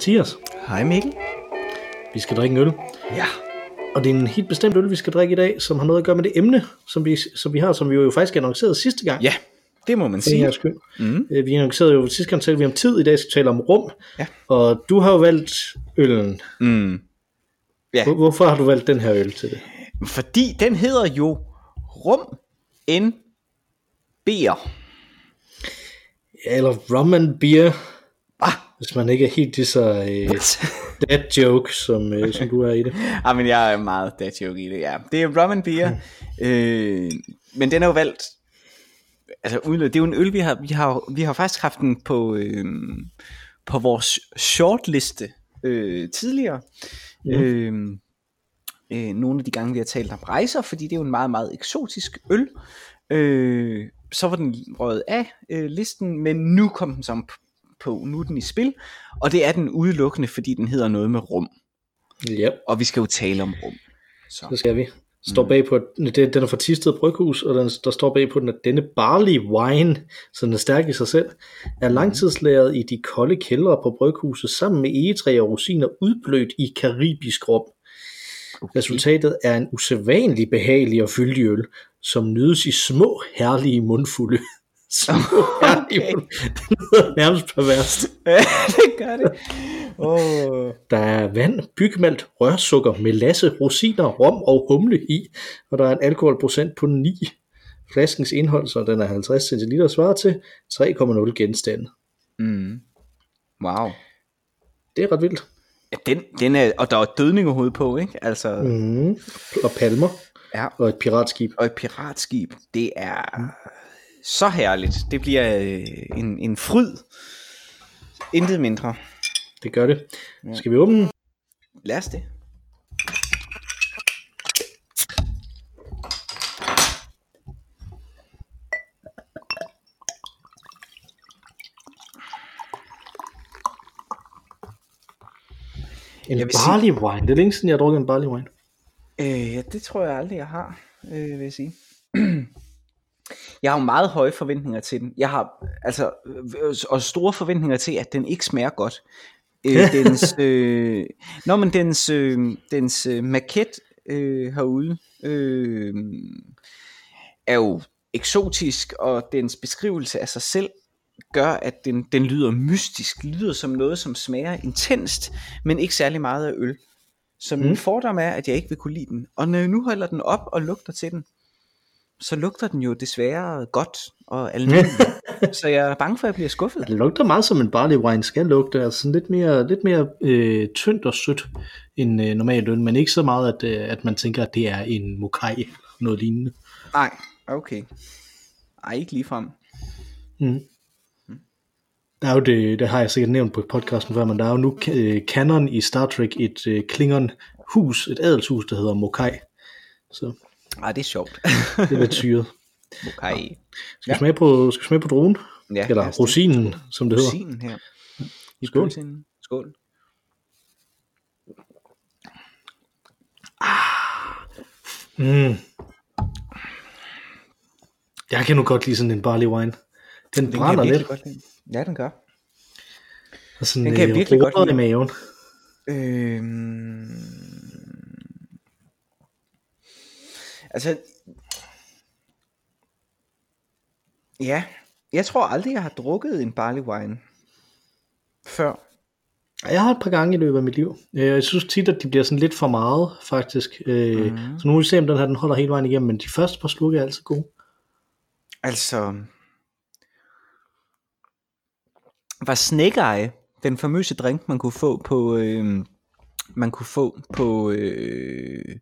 Mathias. Hej Mikkel. Vi skal drikke en øl. Ja. Og det er en helt bestemt øl, vi skal drikke i dag, som har noget at gøre med det emne, som vi, som vi har, som vi jo faktisk annoncerede sidste gang. Ja, det må man sige. skyld. Mm. Vi annoncerede jo sidste gang, talte vi om tid, i dag skal vi tale om rum. Ja. Og du har jo valgt øllen. Mm. Ja, Hvor- Hvorfor har du valgt den her øl til det? fordi den hedder jo Rum en Beer. Ja, eller rum and beer, hvis man ikke er helt lige så øh, dad joke, som, øh, som du er i det. ah, men jeg er meget dad joke i det, ja. Det er Rum and Beer, øh, men den er jo valgt, altså det er jo en øl, vi har, vi har, vi har faktisk haft den på, øh, på vores shortliste øh, tidligere. Mm. Øh, øh, nogle af de gange, vi har talt om rejser, fordi det er jo en meget, meget eksotisk øl. Øh, så var den røget af øh, listen, men nu kom den så på, nu er den i spil, og det er den udelukkende, fordi den hedder noget med rum, Ja, og vi skal jo tale om rum. Så. det skal vi. Står bag på, det, den er fra Tisted Bryghus, og den, der står bag på den, at denne barley wine, så den er stærk i sig selv, er langtidslæret i de kolde kældre på bryghuset sammen med egetræ og rosiner udblødt i karibisk rum. Resultatet er en usædvanlig behagelig og fyldig øl, som nydes i små, herlige mundfulde. Herlige Okay. Det lyder nærmest perverst. det gør det. Oh. Der er vand, bygmalt, rørsukker, melasse, rosiner, rom og humle i, og der er en alkoholprocent på 9. Flaskens indhold, så den er 50 cl, svarer til 3,0 genstande. Mm. Wow. Det er ret vildt. Ja, den, den er, og der er dødning overhovedet på, ikke? Altså, mm. Mm. Og palmer ja. og et piratskib. Og et piratskib, det er så herligt. Det bliver øh, en, en fryd. Intet mindre. Det gør det. Skal vi åbne den? Lad os det. En Jeg barley wine. Det er længe siden, jeg har drukket en barley wine. Øh, ja, det tror jeg aldrig, jeg har, øh, vil jeg sige. Jeg har jo meget høje forventninger til den. Jeg har altså øh, og store forventninger til, at den ikke smager godt. Øh, dens, øh, nå, men dens, øh, dens øh, maquette øh, herude øh, er jo eksotisk, og dens beskrivelse af sig selv gør, at den, den lyder mystisk, lyder som noget, som smager intenst, men ikke særlig meget af øl. Så min mm. fordom er, at jeg ikke vil kunne lide den. Og når jeg nu holder den op og lugter til den, så lugter den jo desværre godt og almindeligt. så jeg er bange for, at jeg bliver skuffet. Det lugter meget som en barley wine skal lugte. Altså sådan lidt mere, lidt mere øh, tyndt og sødt end øh, normalt øl, men ikke så meget, at, øh, at man tænker, at det er en mokai eller noget lignende. Nej, okay. Ej, ikke ligefrem. Mm. Der er jo det, det har jeg sikkert nævnt på podcasten før, men der er jo nu øh, i Star Trek et øh, Klingon hus, et adelshus, der hedder Mokai. Så Ej, det er sjovt. det er lidt syret. okay. Skal vi smage på, skal smage på druen? Ja, Eller det. rosinen, som det hedder. Rosinen her. I Skål. Skål. Mm. Jeg kan nu godt lide sådan en barley wine. Den, Den brænder jeg lidt. godt lide. Ja, den gør. Og sådan, den kan jeg øh, virkelig godt lide. i maven. Øhm... Altså... Ja, jeg tror aldrig, jeg har drukket en barley wine før. Jeg har et par gange i løbet af mit liv. Øh, Jeg synes tit, at de bliver sådan lidt for meget, faktisk. Mm. Så nu må vi se, om den her den holder hele vejen igennem, men de første par slukke er altid gode. Altså... Var snækkeje den famøse drink, man kunne få på... Øh, man kunne få på... Øh,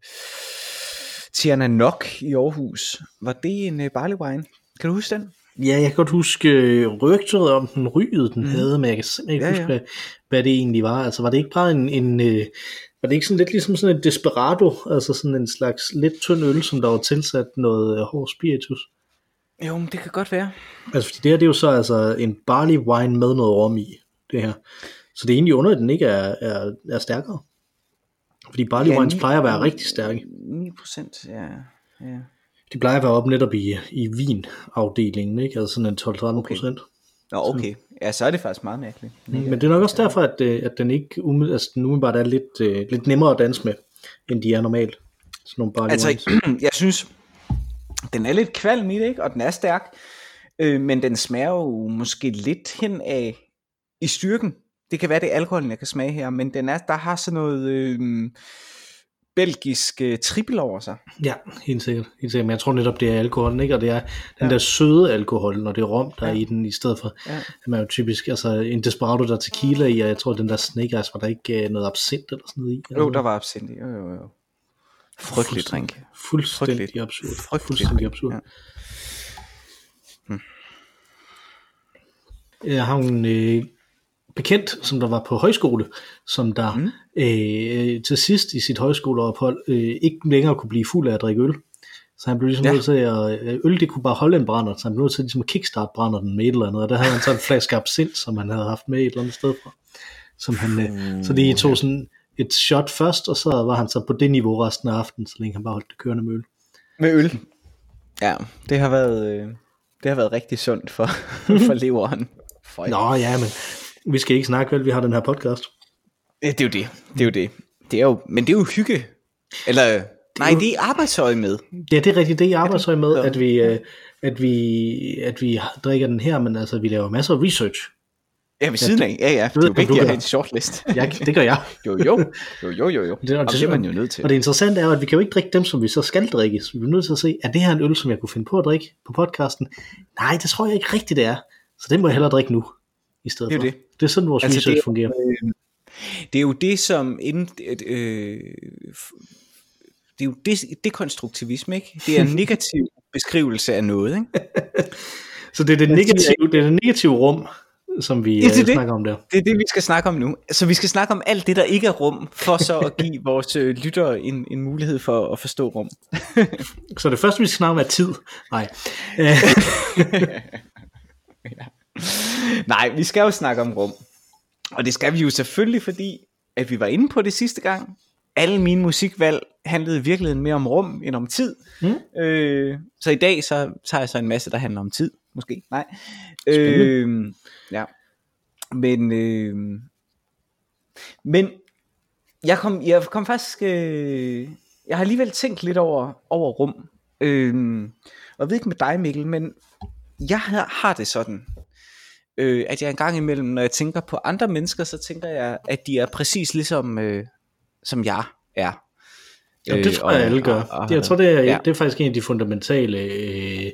Tiana Nok i Aarhus. Var det en øh, barley wine? Kan du huske den? Ja, jeg kan godt huske øh, rygtet om den ryget, den mm. havde, men jeg kan simpelthen ikke ja, huske, ja. Hvad, hvad det egentlig var. Altså, var det ikke bare en, en øh, var det ikke sådan lidt ligesom sådan en desperado, altså sådan en slags lidt tynd øl, som der var tilsat noget øh, hård spiritus? Jo, men det kan godt være. Altså, fordi det her, det er jo så altså en barley wine med noget rom i, det her. Så det er egentlig under, at den ikke er, er, er stærkere. Fordi barley Ja, wines plejer at være rigtig stærke. 9 procent, ja. ja. De plejer at være oppe netop i, i vinafdelingen, ikke? Altså sådan en 12-13 procent. Nå, okay. Ja, så er det faktisk meget mærkeligt. Men det er nok også derfor, at, øh, at den ikke umid, altså, den umiddelbart er lidt, øh, lidt nemmere at danse med, end de er normalt. Sådan nogle barley Altså, wines. jeg synes, den er lidt kvalm i det, ikke? og den er stærk, øh, men den smager jo måske lidt hen af i styrken. Det kan være, det er alkoholen, jeg kan smage her, men den er, der har sådan noget øh, belgisk øh, trippel over sig. Ja, helt sikkert, helt sikkert. Men jeg tror netop, det er alkoholen, ikke? Og det er den der søde alkohol, når det er rom, der er i den, i stedet for, Ja. at man jo typisk, altså en Desperado, der er tequila i, og jeg tror, den der Snake Eyes, var der ikke øh, noget absint eller sådan noget i. Jo, der var absint i. Jo, jo, jo. Frygtelig drink. Fuldstændig Frygteligt. absurd. Frygtelig Fuldstændig absurd. ja. Jeg har en øh, bekendt, som der var på højskole, som der mm. øh, til sidst i sit højskoleophold øh, ikke længere kunne blive fuld af at drikke øl. Så han blev ligesom Ja. nødt til at, øh, øl det kunne bare holde en brænder, så han blev nødt til ligesom at kickstart brænder den med et eller andet, og der havde han så en flaske absint, som han havde haft med et eller andet sted fra. Som han, øh, så de tog sådan et shot først, og så var han så på det niveau resten af aftenen, så længe han bare holdt det kørende med øl. Med øl. Ja, det har været, øh, det har været rigtig sundt for, for leveren. For Nå ja, men vi skal ikke snakke vel, vi har den her podcast. Ja, det er jo det. Det er jo det. det er jo, men det er jo hygge. Eller, nej, det er arbejdsøje med. Ja, det er rigtigt, det er i arbejdsøj med, Ja. at vi, øh, at, vi, at vi drikker den her, men altså, vi laver masser af research. Ja, ved siden af. Ja, ja. Det er jo vigtigt du at have en shortlist. Jeg, det gør jeg. Jo, jo. Jo, jo, jo, jo. Det, er- Og det er man jo nødt til. Og det interessante er jo, at vi kan jo ikke drikke dem, som vi så skal drikke. Så vi er nødt til at se, er det her en øl, som jeg kunne finde på at drikke på podcasten? Nej, det tror jeg ikke rigtigt, det er. Så det må jeg hellere drikke nu, i stedet Det er for. det. det er sådan, vores Altså, altså, research det er- fungerer. Det er jo det, som... Inden, øh, det er jo det, dekonstruktivisme, ikke? Det er en negativ beskrivelse af noget, ikke? Så det er det, siger negative, det er det negative rum, som vi Ja, det er øh, det. snakker om der. Det er det, vi skal snakke om nu. Så vi skal snakke om alt det, der ikke er rum, for så at give vores øh, lyttere en, en mulighed for at forstå rum. Så det første, vi skal snakke om, er tid. Nej. Øh, Nej, vi skal jo snakke om rum. Og det skal vi jo selvfølgelig, fordi at vi var inde på det sidste gang. Alle mine musikvalg handlede i virkeligheden mere om rum end om tid. Mm. Øh, så i dag så tager jeg så en masse, der handler om tid. Måske, nej. Spændende. Øh, ja. Men, øh, men jeg kom, jeg kom faktisk, øh, jeg har alligevel tænkt lidt over, over rum. Øh, og jeg ved ikke med dig Mikkel, men jeg har, har det sådan, øh, at jeg en gang imellem, når jeg tænker på andre mennesker, så tænker jeg, at de er præcis ligesom, øh, som jeg er. Ja, det tror jeg, alle gør. og- og- jeg tror, det er, ja. det er faktisk en af de fundamentale øh,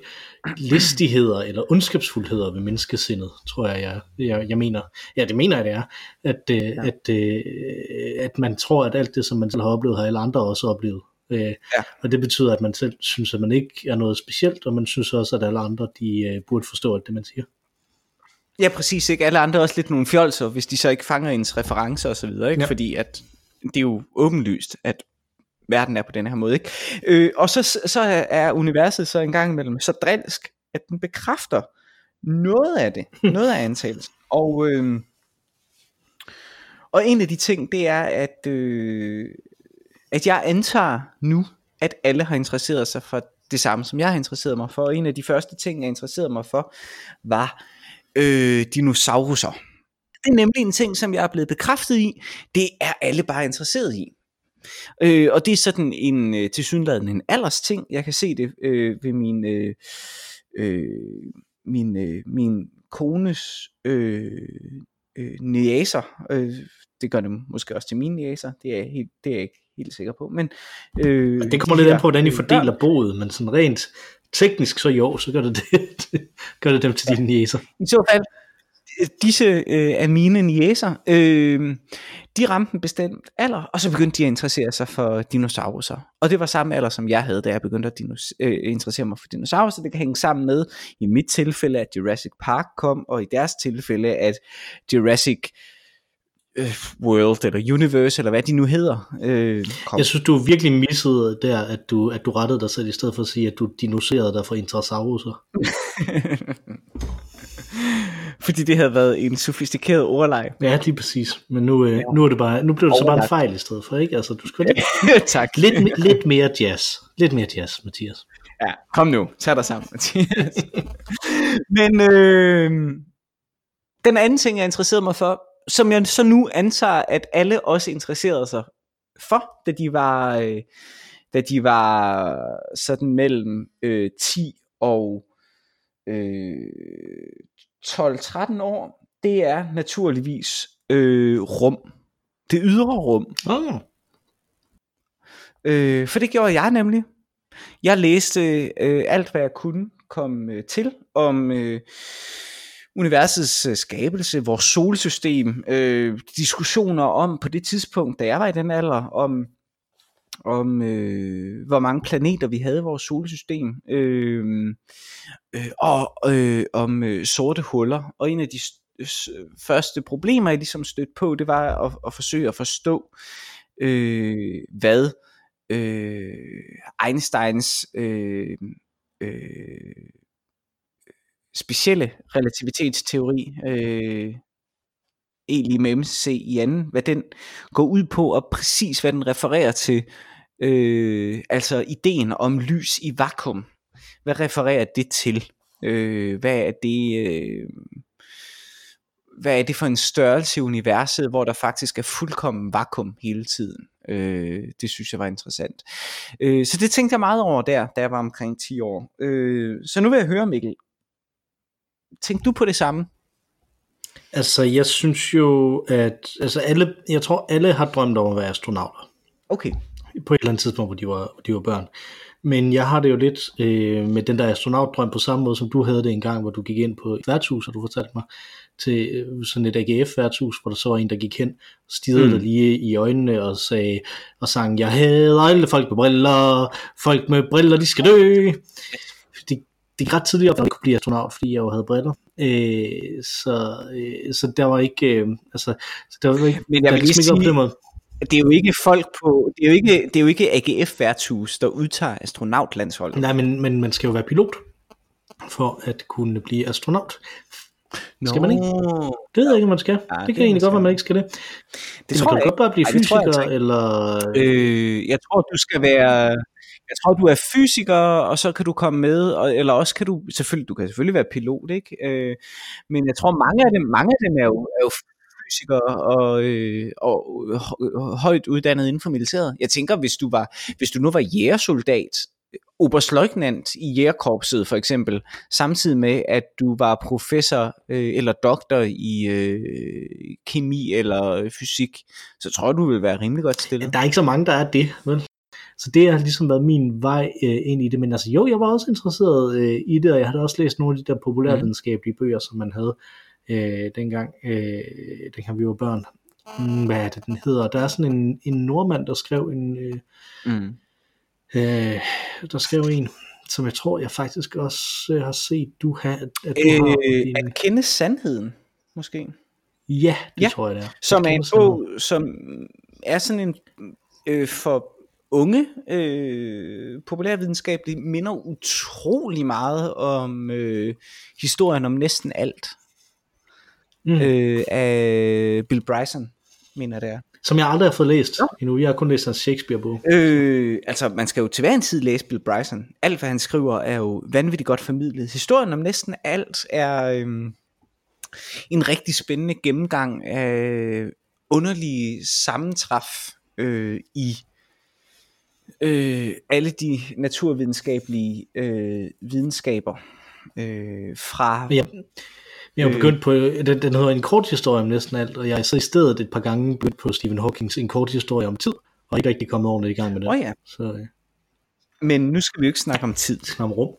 listigheder eller ondskabsfuldheder ved menneskesindet, tror jeg, jeg, jeg, jeg mener. Ja, det mener jeg, det er. At, øh, ja. at, øh, at man tror, at alt det, som man selv har oplevet, har alle andre også oplevet. Øh, ja. Og det betyder, at man selv synes, at man ikke er noget specielt, og man synes også, at alle andre de, øh, burde forstå alt det, man siger. Ja, præcis. Ikke? Alle andre er også lidt nogle fjolser, hvis de så ikke fanger ens referencer og så videre. Ikke? Ja. Fordi at det er jo åbenlyst, at verden er på den her måde. Ikke? Øh, og så, så er er universet så en gang imellem så drilsk, at den bekræfter noget af det. Noget af antagelsen. Og, øh, og en af de ting, det er, at, øh, at jeg antager nu, at alle har interesseret sig for det samme, som jeg har interesseret mig for. Og en af de første ting, jeg interesserede mig for, var øh, dinosauruser. Det er nemlig en ting, som jeg er blevet bekræftet i. Det er alle bare interesseret i. Øh, og det er sådan en øh, tilsyneladende en alders ting. Jeg kan se det øh, ved min, øh, øh, min, øh, min kones øh, øh, næser. Øh, det gør det måske også til mine næser. Det er, helt, det er jeg ikke helt sikker på. Men, øh, Det kommer lidt her, an på, hvordan I øh, fordeler boet, men sådan rent teknisk så jo, så gør det, det, gør det dem til dine næser. I så fald, disse øh, af mine niæser, øh, de ramte en bestemt alder, og så begyndte de at interessere sig for dinosaurer. Og det var samme alder, som jeg havde, da jeg begyndte at dinos- øh, interessere mig for dinosaurer, så det kan hænge sammen med, i mit tilfælde, at Jurassic Park kom, og i deres tilfælde, at Jurassic øh, World, eller Universe, eller hvad de nu hedder, øh, kom. Jeg synes, du virkelig missede der, at du, at du rettede dig selv, i stedet for at sige, at du dinoserede dig for intrasauruser. Fordi det havde været en sofistikeret ordleg. Ja, lige præcis. Men nu, øh, nu, er det bare, nu bliver det så bare en fejl i stedet for, ikke? Altså, du skal lidt, tak. lidt, lidt mere jazz. Lidt mere jazz, Mathias. Ja, kom nu, tag dig sammen, Mathias. Men øh, den anden ting, jeg interesserede mig for, som jeg så nu antager, at alle også interesserede sig for, da de var, øh, da de var sådan mellem øh, 10 og øh, 12-13 år, det er naturligvis øh, rum. Det ydre rum. Oh. Øh, for det gjorde jeg nemlig. Jeg læste øh, alt, hvad jeg kunne komme øh, til om øh, universets øh, skabelse, vores solsystem, øh, diskussioner om på det tidspunkt, da jeg var i den alder, om om øh, hvor mange planeter vi havde i vores solsystem, øh, øh, og øh, om øh, sorte huller. Og en af de første problemer, jeg ligesom stødte på, det var at, at forsøge at forstå, øh, hvad øh, Einsteins øh, øh, specielle relativitetsteori, øh, E lige med MC i anden, hvad den går ud på, og præcis hvad den refererer til, øh, altså ideen om lys i vakuum. Hvad refererer det til? Øh, hvad er det... Øh, hvad er det for en størrelse i universet, hvor der faktisk er fuldkommen vakuum hele tiden. Øh, det synes jeg var interessant. Øh, så det tænkte jeg meget over der, da jeg var omkring 10 år. Øh, så nu vil jeg høre, Mikkel, tænkte du på det samme? Altså, jeg synes jo, at altså alle, jeg tror, alle har drømt om at være astronauter. Okay. På et eller andet tidspunkt, hvor de var, hvor de var børn. Men jeg har det jo lidt øh, med den der astronautdrøm på samme måde, som du havde det en gang, hvor du gik ind på et værtshus, og du fortalte mig, til øh, sådan et AGF-værtshus, hvor der så var en, der gik hen, stirrede mm. dig lige i øjnene og sagde, og sang, jeg hader alle folk med briller, folk med briller, de skal dø. Det, det er ret tidligt at jeg kunne blive astronaut, fordi jeg jo havde briller. Øh, så, øh, så der var ikke, øh, altså, så der var ikke, Men jeg der vil lige sige, på den måde. det er jo ikke folk på, det er jo ikke, det er jo ikke AGF værtshus, der udtager astronautlandsholdet. Nej, men, men man skal jo være pilot for at kunne blive astronaut. Skal man ikke? Det ved jeg ikke, om man skal. Ja, det, det kan egentlig godt være, man ikke skal det. Det tror man kan jeg godt bare blive Ej, fysiker, jeg eller... Øh, jeg tror, du skal være... Jeg tror, du er fysiker, og så kan du komme med, og, eller også kan du selvfølgelig, du kan selvfølgelig være pilot, ikke? Øh, men jeg tror, mange af dem, mange af dem er jo, er jo fysikere og, øh, og, øh, højt uddannet inden for militæret. Jeg tænker, hvis du var, hvis du nu var jægersoldat, oberstløjtnant i jægerkorpset for eksempel, samtidig med at du var professor øh, eller doktor i øh, kemi eller fysik, så tror jeg, du vil være rimelig godt stillet. Ja, der er ikke så mange, der er det, men... Så det har ligesom været min vej øh, ind i det, men altså jo, jeg var også interesseret øh, i det, og jeg havde også læst nogle af de der populærvidenskabelige bøger, som man havde øh, dengang, øh, dengang vi var børn. Mm, hvad er det, den hedder? Der er sådan en, en nordmand, der skrev en... Øh, mm Øh, der skrev en, som jeg tror, jeg faktisk også øh, har set, du har. At du øh, har din... At kende sandheden, måske? Ja, det ja, tror jeg, det er. Som er en bog, som er sådan en øh, for unge øh, populærvidenskabelige minder utrolig meget om øh, historien om næsten alt. Mm. Øh, af Bill Bryson, mener det er. Som jeg aldrig har fået læst ja. endnu. Jeg har kun læst hans Shakespeare-bog. Øh, altså, man skal jo til hver en tid læse Bill Bryson. Alt, hvad han skriver, er jo vanvittigt godt formidlet. Historien om næsten alt er øh, en rigtig spændende gennemgang af underlige sammentræf øh, i øh, alle de naturvidenskabelige øh, videnskaber øh, fra... Ja. Jeg har øh. begyndt på, den, den hedder en kort historie om næsten alt, og jeg har så i stedet et par gange begyndt på Stephen Hawkings en kort historie om tid, og ikke rigtig kommet ordentligt i gang med det. Oh ja. Så, øh. Men nu skal vi jo ikke snakke om tid. Snakke om rum.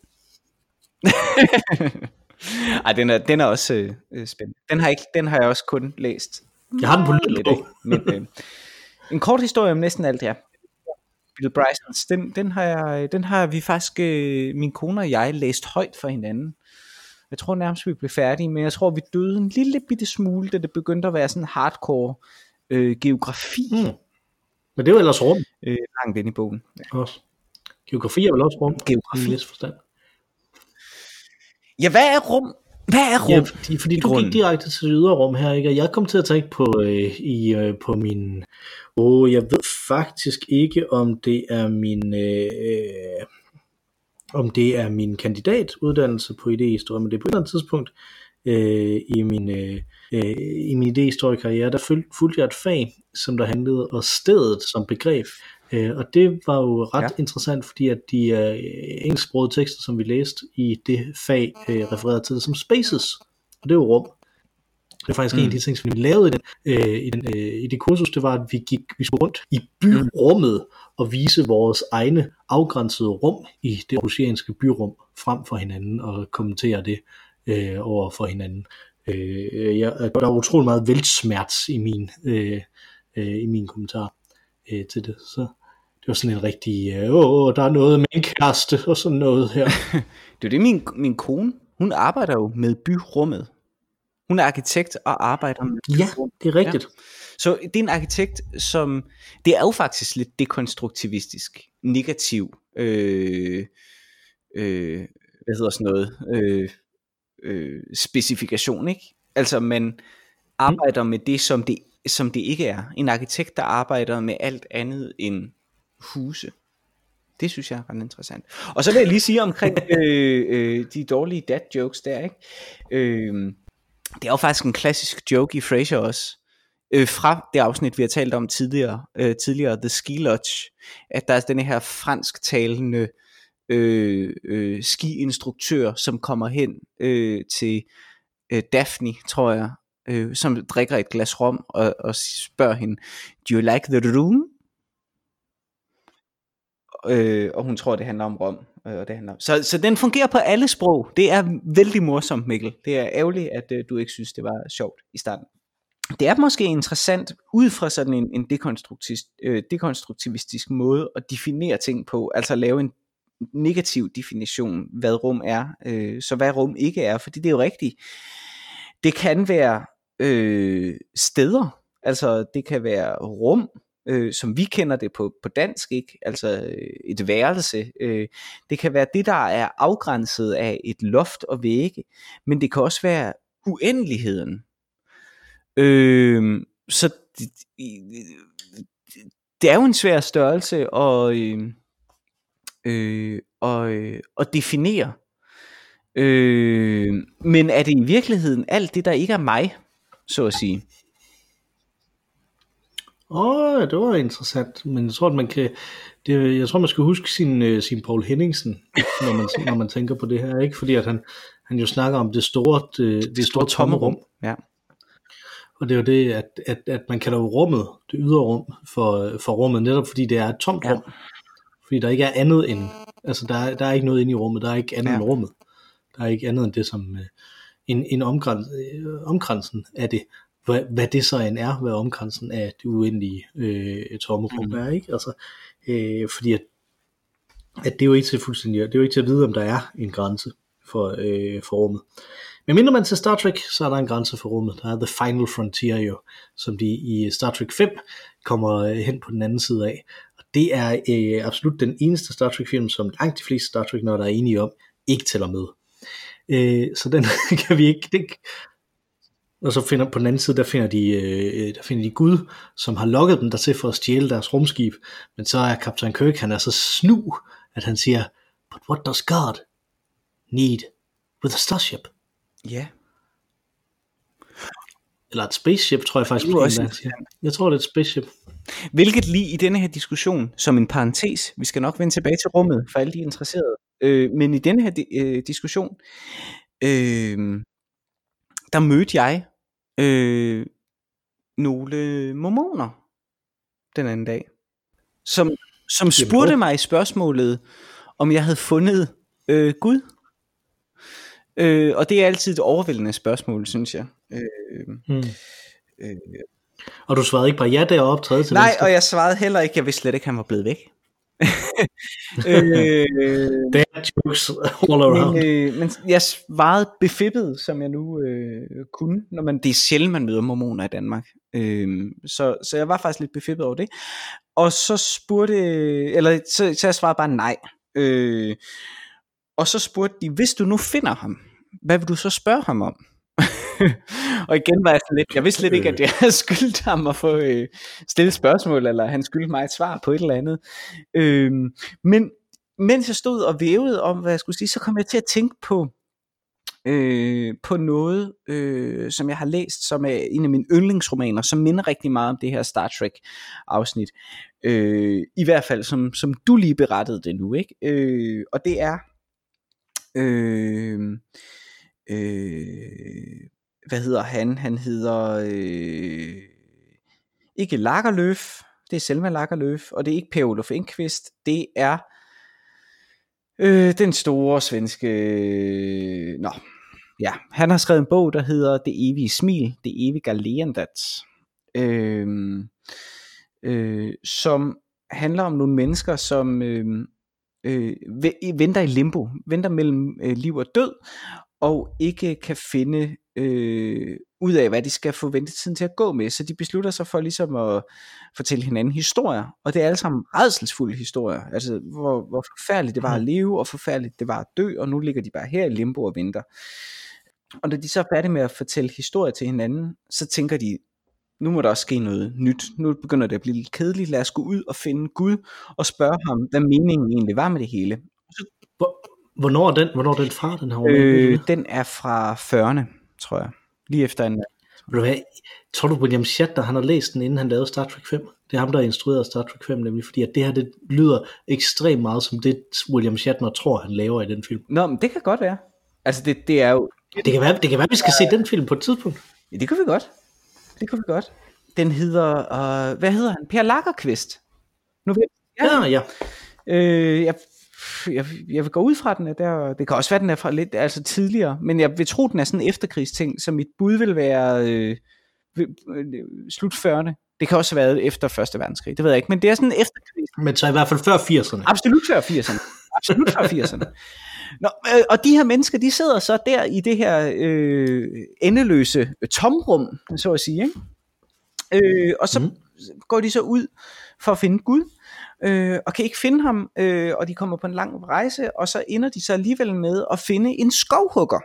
Ej, den er, den er også øh, spændende. Den har, ikke, den har jeg også kun læst. Jeg har den på lydbog. Men, øh, en kort historie om næsten alt, ja. Bill Brysons, den, den, har jeg, den har vi faktisk, øh, min kone og jeg, læst højt for hinanden. Jeg tror nærmest, vi blev færdige, men jeg tror, vi døde en lille bitte smule, da det begyndte at være sådan hardcore øh, geografi. Mm. Men det jo ellers rum. Øh, langt ind i bogen. Ja. Også. Geografi er vel også rum. Geografi. I forstand. Ja, hvad er rum? Hvad er rum? Ja, fordi, fordi du gik direkte til det ydre rum her, ikke? og jeg kom til at tænke på, øh, i, øh, på min... Åh, oh, jeg ved faktisk ikke, om det er min... Øh, om det er min kandidatuddannelse på idehistorie, men det er på et eller andet tidspunkt øh, i min, øh, øh, i min idéhistoriekarriere, der fulgte jeg et fag, som der handlede om stedet som begreb. Øh, og det var jo ret ja. interessant, fordi at de øh, engelsksprogede tekster, som vi læste i det fag, øh, refererede til det som spaces. Og det er jo rum. Det er faktisk mm. en af de ting, som vi lavede i, den, øh, i, den, øh, i det kursus, det var, at vi gik vi skulle rundt i byrummet og vise vores egne afgrænsede rum i det oceanske byrum frem for hinanden og kommentere det øh, over for hinanden. Øh, jeg, der er utrolig meget velsmerts i min, øh, øh, i min kommentar øh, til det. Så det var sådan en rigtig, øh, åh, der er noget med en kæreste og sådan noget her. det er det, min, min kone, hun arbejder jo med byrummet. Hun er arkitekt og arbejder med Ja, det er rigtigt. Ja. Så det er en arkitekt, som, det er jo faktisk lidt dekonstruktivistisk, negativ, øh, øh, hvad hedder sådan noget, øh, øh, specifikation, ikke? Altså man arbejder med det, som det, som det ikke er. En arkitekt, der arbejder med alt andet end huse. Det synes jeg er ret interessant. Og så vil jeg lige sige omkring øh, øh, de dårlige dad jokes der, ikke? Øh, det er jo faktisk en klassisk joke i Frasier også. Øh, fra det afsnit, vi har talt om tidligere, øh, tidligere The Ski Lodge, at der er den her fransktalende øh, øh, skiinstruktør, som kommer hen øh, til øh, Daphne, tror jeg, øh, som drikker et glas rom og, og spørger hende, Do you like the room? Øh, og hun tror, det handler om rom. Øh, og det handler om. Så, så den fungerer på alle sprog. Det er vældig morsomt, Mikkel. Det er ærgerligt, at øh, du ikke synes, det var sjovt i starten. Det er måske interessant ud fra sådan en, en dekonstruktiv, øh, dekonstruktivistisk måde at definere ting på, altså at lave en negativ definition, hvad rum er, øh, så hvad rum ikke er, fordi det er jo rigtigt. Det kan være øh, steder, altså det kan være rum, øh, som vi kender det på, på dansk, ikke? altså øh, et værelse. Øh, det kan være det, der er afgrænset af et loft og vægge, men det kan også være uendeligheden. Øh, så det, det er jo en svær størrelse at, øh, øh, og, øh, at definere. Øh, men er det i virkeligheden alt det, der ikke er mig, så at sige? Åh, oh, det var interessant, men jeg tror, at man kan, det, jeg tror, man skal huske sin, uh, sin Paul Henningsen, når man, når man tænker på det her, ikke? Fordi at han, han jo snakker om det store, det, det store tomme rum. Ja. Og det er jo det, at, at, at man kalder jo rummet, det ydre rum, for, for rummet, netop fordi det er et tomt rum. Fordi der ikke er andet end, altså der, er, der er ikke noget inde i rummet, der er ikke andet ja. end rummet. Der er ikke andet end det, som øh, en, en omkrans, øh, omkransen af det, hvad, hvad det så end er, hvad omkransen af det uendelige øh, tomme rum mm. er, ikke? Altså, øh, fordi at, at det er jo ikke til fuldstændig, det er jo ikke til at vide, om der er en grænse for, øh, for rummet. Men mindre man til Star Trek, så er der en grænse for rummet. Der er The Final Frontier jo, som de i Star Trek 5 kommer øh, hen på den anden side af det er øh, absolut den eneste Star Trek film, som langt de fleste Star Trek, når der er enige om, ikke tæller med. Øh, så den kan vi ikke, det, og så finder på den anden side, der finder de, øh, der finder de Gud, som har lukket dem der til for at stjæle deres rumskib. Men så er Kaptajn Kirk, han er så snu, at han siger, but what does God need with a starship? Ja. Yeah. Eller et spaceship, tror jeg faktisk. Det også siger. Jeg tror, det er et spaceship. Hvilket lige i denne her diskussion, som en parentes, vi skal nok vende tilbage til rummet for alle de interesserede, øh, men i denne her øh, diskussion, øh, der mødte jeg øh, nogle mormoner den anden dag, som, som spurgte mig i spørgsmålet, om jeg havde fundet øh, Gud. Øh, og det er altid et overvældende spørgsmål, synes jeg. Øh, hmm. øh, og du svarede ikke bare ja deroppe, tredje til Nej, venstre. og jeg svarede heller ikke, jeg vidste slet ikke, han var blevet væk. øh, det er jokes all around. Men, øh, men jeg svarede befippet, som jeg nu øh, kunne. Når man, det er sjældent, man møder mormoner i Danmark. Øh, så, så jeg var faktisk lidt befippet over det. Og så spurgte, eller så, så jeg svarede bare nej. Øh, og så spurgte de, hvis du nu finder ham, hvad vil du så spørge ham om? og igen var jeg sådan lidt, jeg vidste slet ikke, at jeg havde skyldt ham at få øh, stillet spørgsmål, eller han skyldte mig et svar på et eller andet. Øh, men mens jeg stod og vævede om, hvad jeg skulle sige, så kom jeg til at tænke på øh, på noget, øh, som jeg har læst, som er en af mine yndlingsromaner, som minder rigtig meget om det her Star Trek afsnit. Øh, I hvert fald, som, som du lige berettede det nu, ikke? Øh, og det er, øh, øh, hvad hedder han? Han hedder, øh, ikke Lagerløf, det er Selma Lagerløf, og det er ikke Per Olof Enqvist, det er øh, den store svenske, øh, nå, ja, han har skrevet en bog, der hedder Det evige smil, Det evige leendet, øh, øh, som handler om nogle mennesker, som øh, øh, venter i limbo, venter mellem øh, liv og død, og ikke kan finde øh, ud af, hvad de skal få ventetiden til at gå med. Så de beslutter sig for ligesom at fortælle hinanden historier, og det er alle sammen redselsfulde historier, altså hvor, hvor forfærdeligt det var at mm. leve, og forfærdeligt det var at dø, og nu ligger de bare her i limbo og venter. Og når de så er færdige med at fortælle historier til hinanden, så tænker de, nu må der også ske noget nyt. Nu begynder det at blive lidt kedeligt. Lad os gå ud og finde Gud og spørge ham, hvad meningen egentlig var med det hele. Hvornår er den, hvornår er den fra, den her øh, Den er fra 40'erne, tror jeg. Lige efter en... Ved du hvad, tror du William Shatner, han har læst den, inden han lavede Star Trek 5? Det er ham, der har instrueret Star Trek 5, nemlig fordi at det her, det lyder ekstremt meget som det, William Shatner tror, han laver i den film. Nå, men det kan godt være. Altså, det, det er jo... Det kan være, det kan være vi skal ja. se den film på et tidspunkt. Ja, det kan vi godt. Det kan vi godt. Den hedder, uh, hvad hedder han? Per Lagerqvist. Nu ved jeg. Ja, ja. Øh, jeg, jeg, jeg vil gå ud fra den, at der, det kan også være, den er fra lidt altså tidligere, men jeg vil tro, den er sådan en efterkrigsting, så mit bud vil være øh, øh, slut 40'erne. Det kan også have været efter Første Verdenskrig, det ved jeg ikke, men det er sådan en efterkrigs. Men så i hvert fald før 80'erne. Absolut før 80'erne. Absolut før 80'erne. Nå, øh, og de her mennesker, de sidder så der i det her øh, endeløse tomrum, så at sige. Ikke? Øh, og så mm. går de så ud for at finde Gud, øh, og kan ikke finde ham, øh, og de kommer på en lang rejse, og så ender de så alligevel med at finde en skovhugger,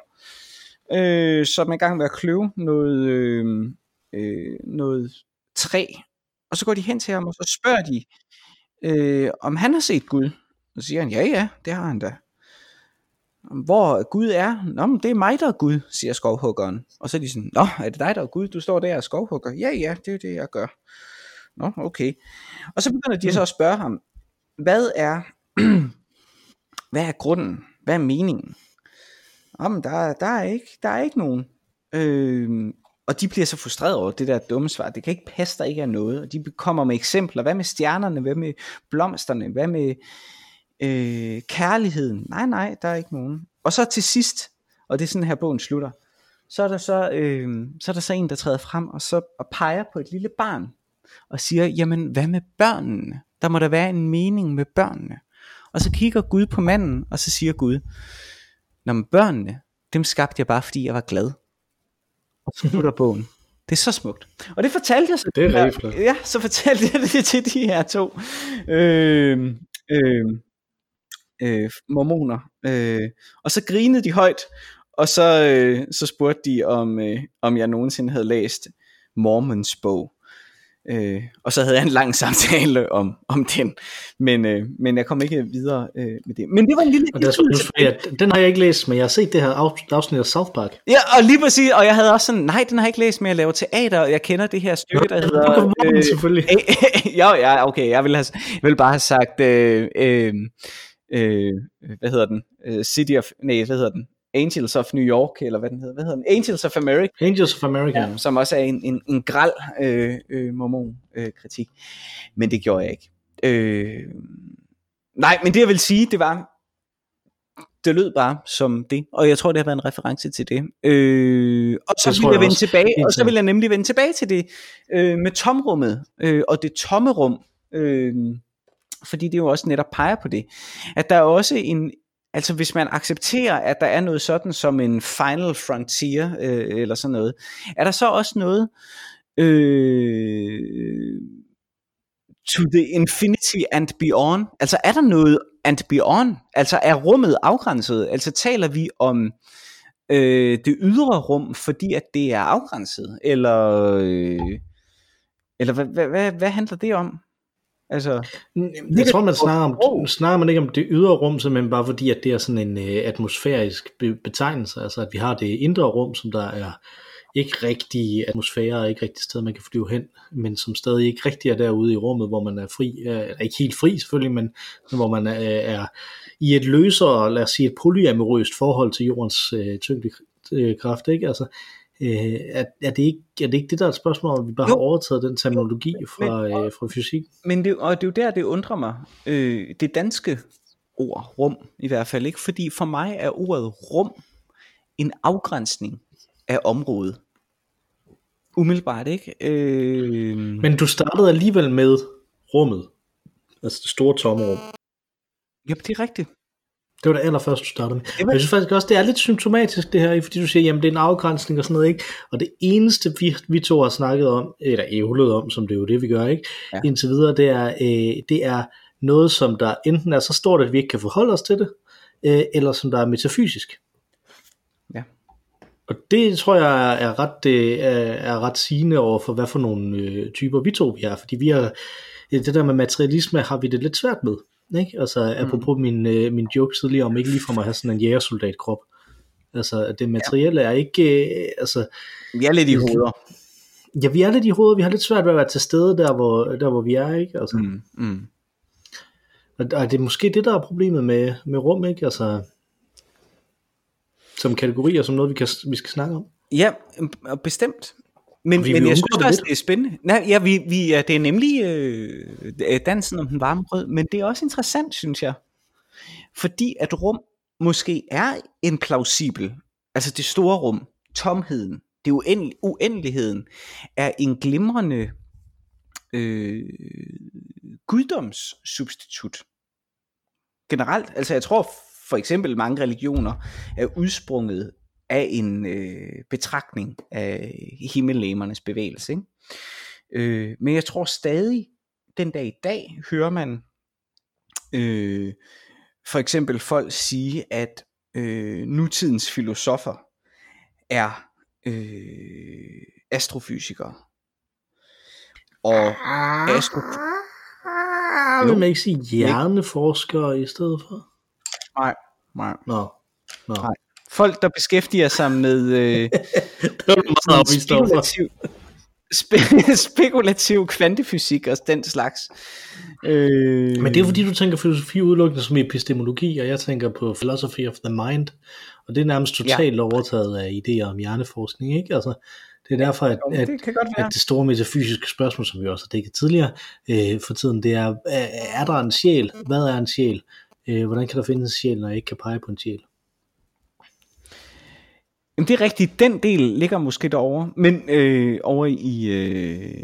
øh, som er i gang med at kløve noget, øh, øh, noget træ. Og så går de hen til ham, og så spørger de, øh, om han har set Gud. Og så siger han, ja ja, det har han da. Hvor Gud er? Nå, men det er mig, der er Gud, siger skovhuggeren. Og så er de sådan, nå, er det dig, der er Gud? Du står der og skovhugger. Ja, ja, det er det, jeg gør. Nå, okay. Og så begynder de så at spørge ham, hvad er, hvad er grunden? Hvad er meningen? Jamen, der, der, er ikke, der er ikke nogen. Øh, og de bliver så frustreret over det der dumme svar. Det kan ikke passe, der ikke er noget. Og de kommer med eksempler. Hvad med stjernerne? Hvad med blomsterne? Hvad med øh, kærligheden? Nej, nej, der er ikke nogen. Og så til sidst, og det er sådan her bogen slutter, så er der så, øh, så er der så en, der træder frem og så og peger på et lille barn, og siger, jamen hvad med børnene? Der må der være en mening med børnene. Og så kigger Gud på manden, og så siger Gud, Nå, men børnene, dem skabte jeg bare, fordi jeg var glad. Og så slutter bogen. Det er så smukt. Og det fortalte jeg så. Det er rigtig Ja, så fortalte jeg det til de her to øh, øh, øh, mormoner. Øh, og så grinede de højt, og så, øh, så spurgte de, om, øh, om jeg nogensinde havde læst Mormons bog. Øh, og så havde jeg en lang samtale om, om den, men, øh, men jeg kom ikke videre øh, med det. Men det var en lille... Og der, ja, den har jeg ikke læst, men jeg har set det her afsnit af South Park. Ja, og lige præcis, og jeg havde også sådan, nej, den har jeg ikke læst, men jeg laver teater, og jeg kender det her stykke, der hedder... Øh, selvfølgelig. Øh, ja, ja, okay, jeg vil, have, jeg vil bare have sagt... Øh, øh, øh, hvad hedder den? Øh, City of... Nej, hvad hedder den? Angels of New York, eller hvad den hedder, hvad hedder den? Angels of America. Angels of America. Ja, som også er en, en, en gral øh, øh, mormon-kritik. Øh, men det gjorde jeg ikke. Øh, nej, men det jeg vil sige, det var, det lød bare som det, og jeg tror, det har været en reference til det. Øh, og så vil jeg, jeg vende tilbage, og så vil jeg nemlig vende tilbage til det øh, med tomrummet, øh, og det tomme rum, øh, fordi det jo også netop peger på det, at der er også en, Altså hvis man accepterer, at der er noget sådan som en final frontier, øh, eller sådan noget, er der så også noget øh, to the infinity and beyond? Altså er der noget and beyond? Altså er rummet afgrænset? Altså taler vi om øh, det ydre rum, fordi at det er afgrænset? Eller, øh, eller hvad, hvad, hvad, hvad handler det om? Altså, jeg tror, man snakker, om, snakker man ikke om det ydre rum, simpelthen bare fordi, at det er sådan en uh, atmosfærisk be- betegnelse, altså at vi har det indre rum, som der er ikke rigtig atmosfære, og ikke rigtig sted, man kan flyve hen, men som stadig ikke rigtig er derude i rummet, hvor man er fri, er ikke helt fri selvfølgelig, men hvor man er, er i et løsere, lad os sige et polyamorøst forhold til jordens øh, tyngdekraft, ikke? Altså, øh, er, er, det ikke, er det ikke det, der er et spørgsmål, om vi bare jo. har overtaget den terminologi fra, men, øh, fra fysik? Men det, og det er jo der, det undrer mig. Øh, det danske ord, rum i hvert fald ikke, fordi for mig er ordet rum en afgrænsning af området. Umiddelbart, ikke? Øh... Men du startede alligevel med rummet. Altså det store tomrum. Ja, det er rigtigt. Det var det allerførste, du startede med. Jamen. Jeg synes faktisk også, det er lidt symptomatisk det her, fordi du siger, jamen det er en afgrænsning og sådan noget, ikke? Og det eneste, vi, vi to har snakket om, eller ævlet om, som det er jo det, vi gør, ikke? Ja. Indtil videre, det er, øh, det er noget, som der enten er så stort, at vi ikke kan forholde os til det, øh, eller som der er metafysisk. Og det tror jeg er ret, øh, er ret sigende over for, hvad for nogle øh, typer vi to vi er, fordi vi er, det der med materialisme har vi det lidt svært med. Ikke? Altså mm. apropos min, øh, min joke tidligere om ikke lige for mig at have sådan en jægersoldat krop. Altså det materielle ja. er ikke, altså... Vi er lidt i hoveder. Ja, vi er lidt i hovedet, vi har lidt svært ved at være til stede der, hvor, der, hvor vi er, ikke? Altså, mm. Mm. Og, og det er måske det, der er problemet med, med rum, ikke? Altså, som kategori, og som noget, vi, kan, vi skal snakke om. Ja, bestemt. Men, vi men jeg synes også, det er spændende. Nej, ja, vi, vi, ja, det er nemlig øh, dansen om den varme brød, men det er også interessant, synes jeg. Fordi at rum måske er en plausibel, altså det store rum, tomheden, det uendel, uendeligheden, er en glimrende øh, guddomssubstitut. Generelt, altså jeg tror for eksempel mange religioner er udsprunget af en øh, betragtning af himmellemernes bevægelse. Ikke? Øh, men jeg tror stadig, den dag i dag, hører man øh, for eksempel folk sige, at øh, nutidens filosofer er øh, astrofysikere. Og astro... Vil man ikke sige hjerneforskere i stedet for? Nej, nej. Nå. Nå. nej. Folk, der beskæftiger sig med øh, spekulativ, spe, spekulativ kvantefysik og den slags. Øh... Men det er fordi, du tænker filosofi udelukkende som epistemologi, og jeg tænker på philosophy of the mind, og det er nærmest totalt ja. overtaget af idéer om hjerneforskning, ikke? Altså, det er derfor, at, at, det, at det store metafysiske spørgsmål, som vi også har dækket tidligere øh, for tiden, det er, er der en sjæl? Hvad er en sjæl? Øh, hvordan kan der findes en sjæl, når jeg ikke kan pege på en sjæl? Jamen det er rigtigt, den del ligger måske derovre, men øh, over i, øh,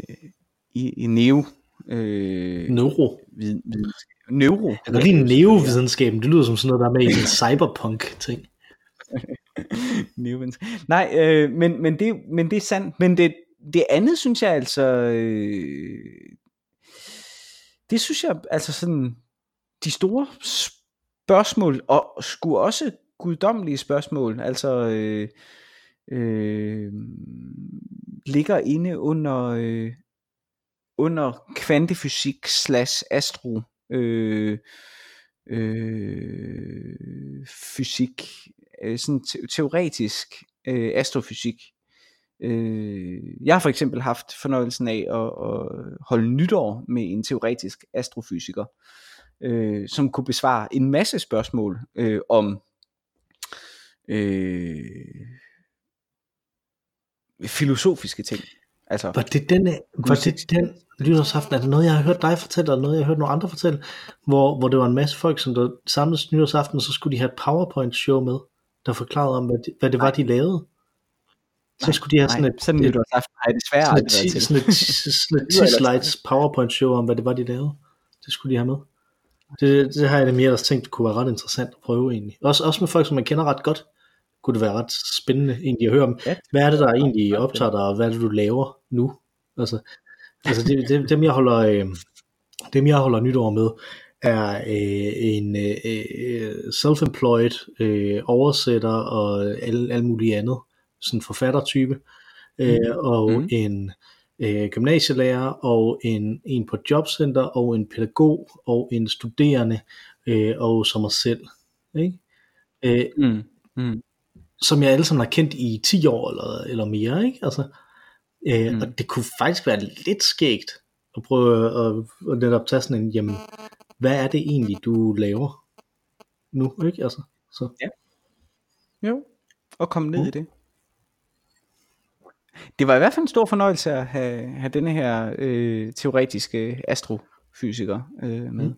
i, i neo. Øh, Neuro. Vid, vid, neuro. Jeg kan lide neovidenskaben, det lyder som sådan noget, der er med i en cyberpunk-ting. Nej, øh, men, men, det, men det er sandt. Men det, det andet synes jeg altså, øh, det synes jeg altså sådan, de store spørgsmål, og skulle også guddommelige spørgsmål, altså øh, øh, ligger inde under, øh, under kvantefysik slash astro øh, øh, fysik, øh, sådan te- teoretisk øh, astrofysik. Øh, jeg har for eksempel haft fornøjelsen af at, at holde nytår med en teoretisk astrofysiker, øh, som kunne besvare en masse spørgsmål øh, om øh, filosofiske ting. Altså, var det den, var det den nytårsaften, er det noget, jeg har hørt dig fortælle, eller noget, jeg har hørt nogle andre fortælle, hvor, hvor det var en masse folk, som der samledes nytårsaften, og så skulle de have et PowerPoint-show med, der forklarede om, hvad, de, hvad det var, de lavede. Så skulle de have sådan et, sådan et nytårsaften har desværre sådan et, sådan et, sådan et, sådan et 10 slides PowerPoint-show om, hvad det var, de lavede. Det skulle de have med. Det, det har jeg nemlig ellers tænkt kunne være ret interessant at prøve egentlig. Også, også med folk, som man kender ret godt, kunne det være ret spændende egentlig at høre om, ja. hvad er det, der egentlig optager dig, og hvad er det, du laver nu? Altså, altså det, det, dem, jeg holder, øh, dem, jeg holder nytår med, er øh, en øh, self-employed øh, oversætter og alt, alt muligt andet, sådan forfattertype, øh, mm. og mm. en øh, gymnasielærer, og en, en på jobcenter, og en pædagog, og en studerende, øh, og som mig selv. Ikke? Øh, Mm. Mm. Som jeg alle sammen har kendt i 10 år eller, eller mere, ikke? Altså, øh, Mm. Og det kunne faktisk være lidt skægt at prøve at, at netop tage sådan en, jamen, hvad er det egentlig, du laver nu, ikke? Altså, så. Jo, og komme ned Mm. i det. Det var i hvert fald en stor fornøjelse at have, have denne her øh, teoretiske astrofysiker øh, med. Mm.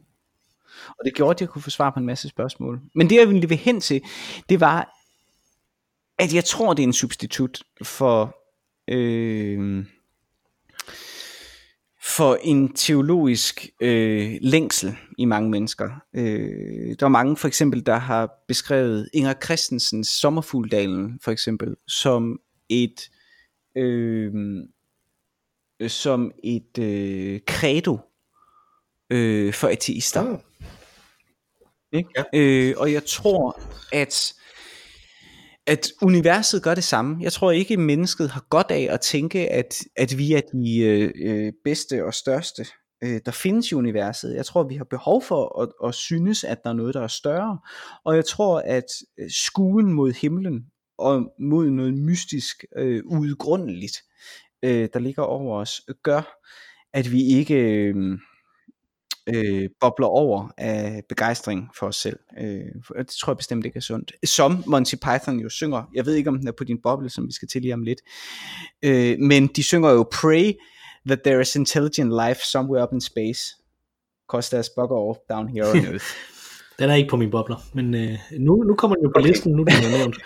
Og det gjorde, at jeg kunne få svar på en masse spørgsmål. Men det jeg ville vil hen til, det var, at jeg tror, det er en substitut for, øh, for en teologisk øh, længsel i mange mennesker. Øh, der er mange for eksempel, der har beskrevet Inger Christensens Sommerfugldalen for eksempel, som et øh, som et øh, credo øh, for ateister. Ah. Ikke? Ja. Øh, og jeg tror, at at universet gør det samme. Jeg tror ikke, at mennesket har godt af at tænke, at, at vi er de øh, øh, bedste og største, øh, der findes i universet. Jeg tror, vi har behov for at, at synes, at der er noget, der er større. Og jeg tror, at øh, skuen mod himlen og mod noget mystisk, øh, udgrundeligt, øh, der ligger over os, gør, at vi ikke øh, øh, bobler over af begejstring for os selv. Øh, for det tror jeg bestemt ikke er sundt. Som Monty Python jo synger. Jeg ved ikke, om den er på din boble, som vi skal til lige om lidt. Øh, men de synger jo Pray that there is intelligent life somewhere up in space. Cause there's bugger off down here on earth. Den er ikke på min bobler, men øh, nu, nu kommer den jo på Okay. listen, nu er den jo nævnt.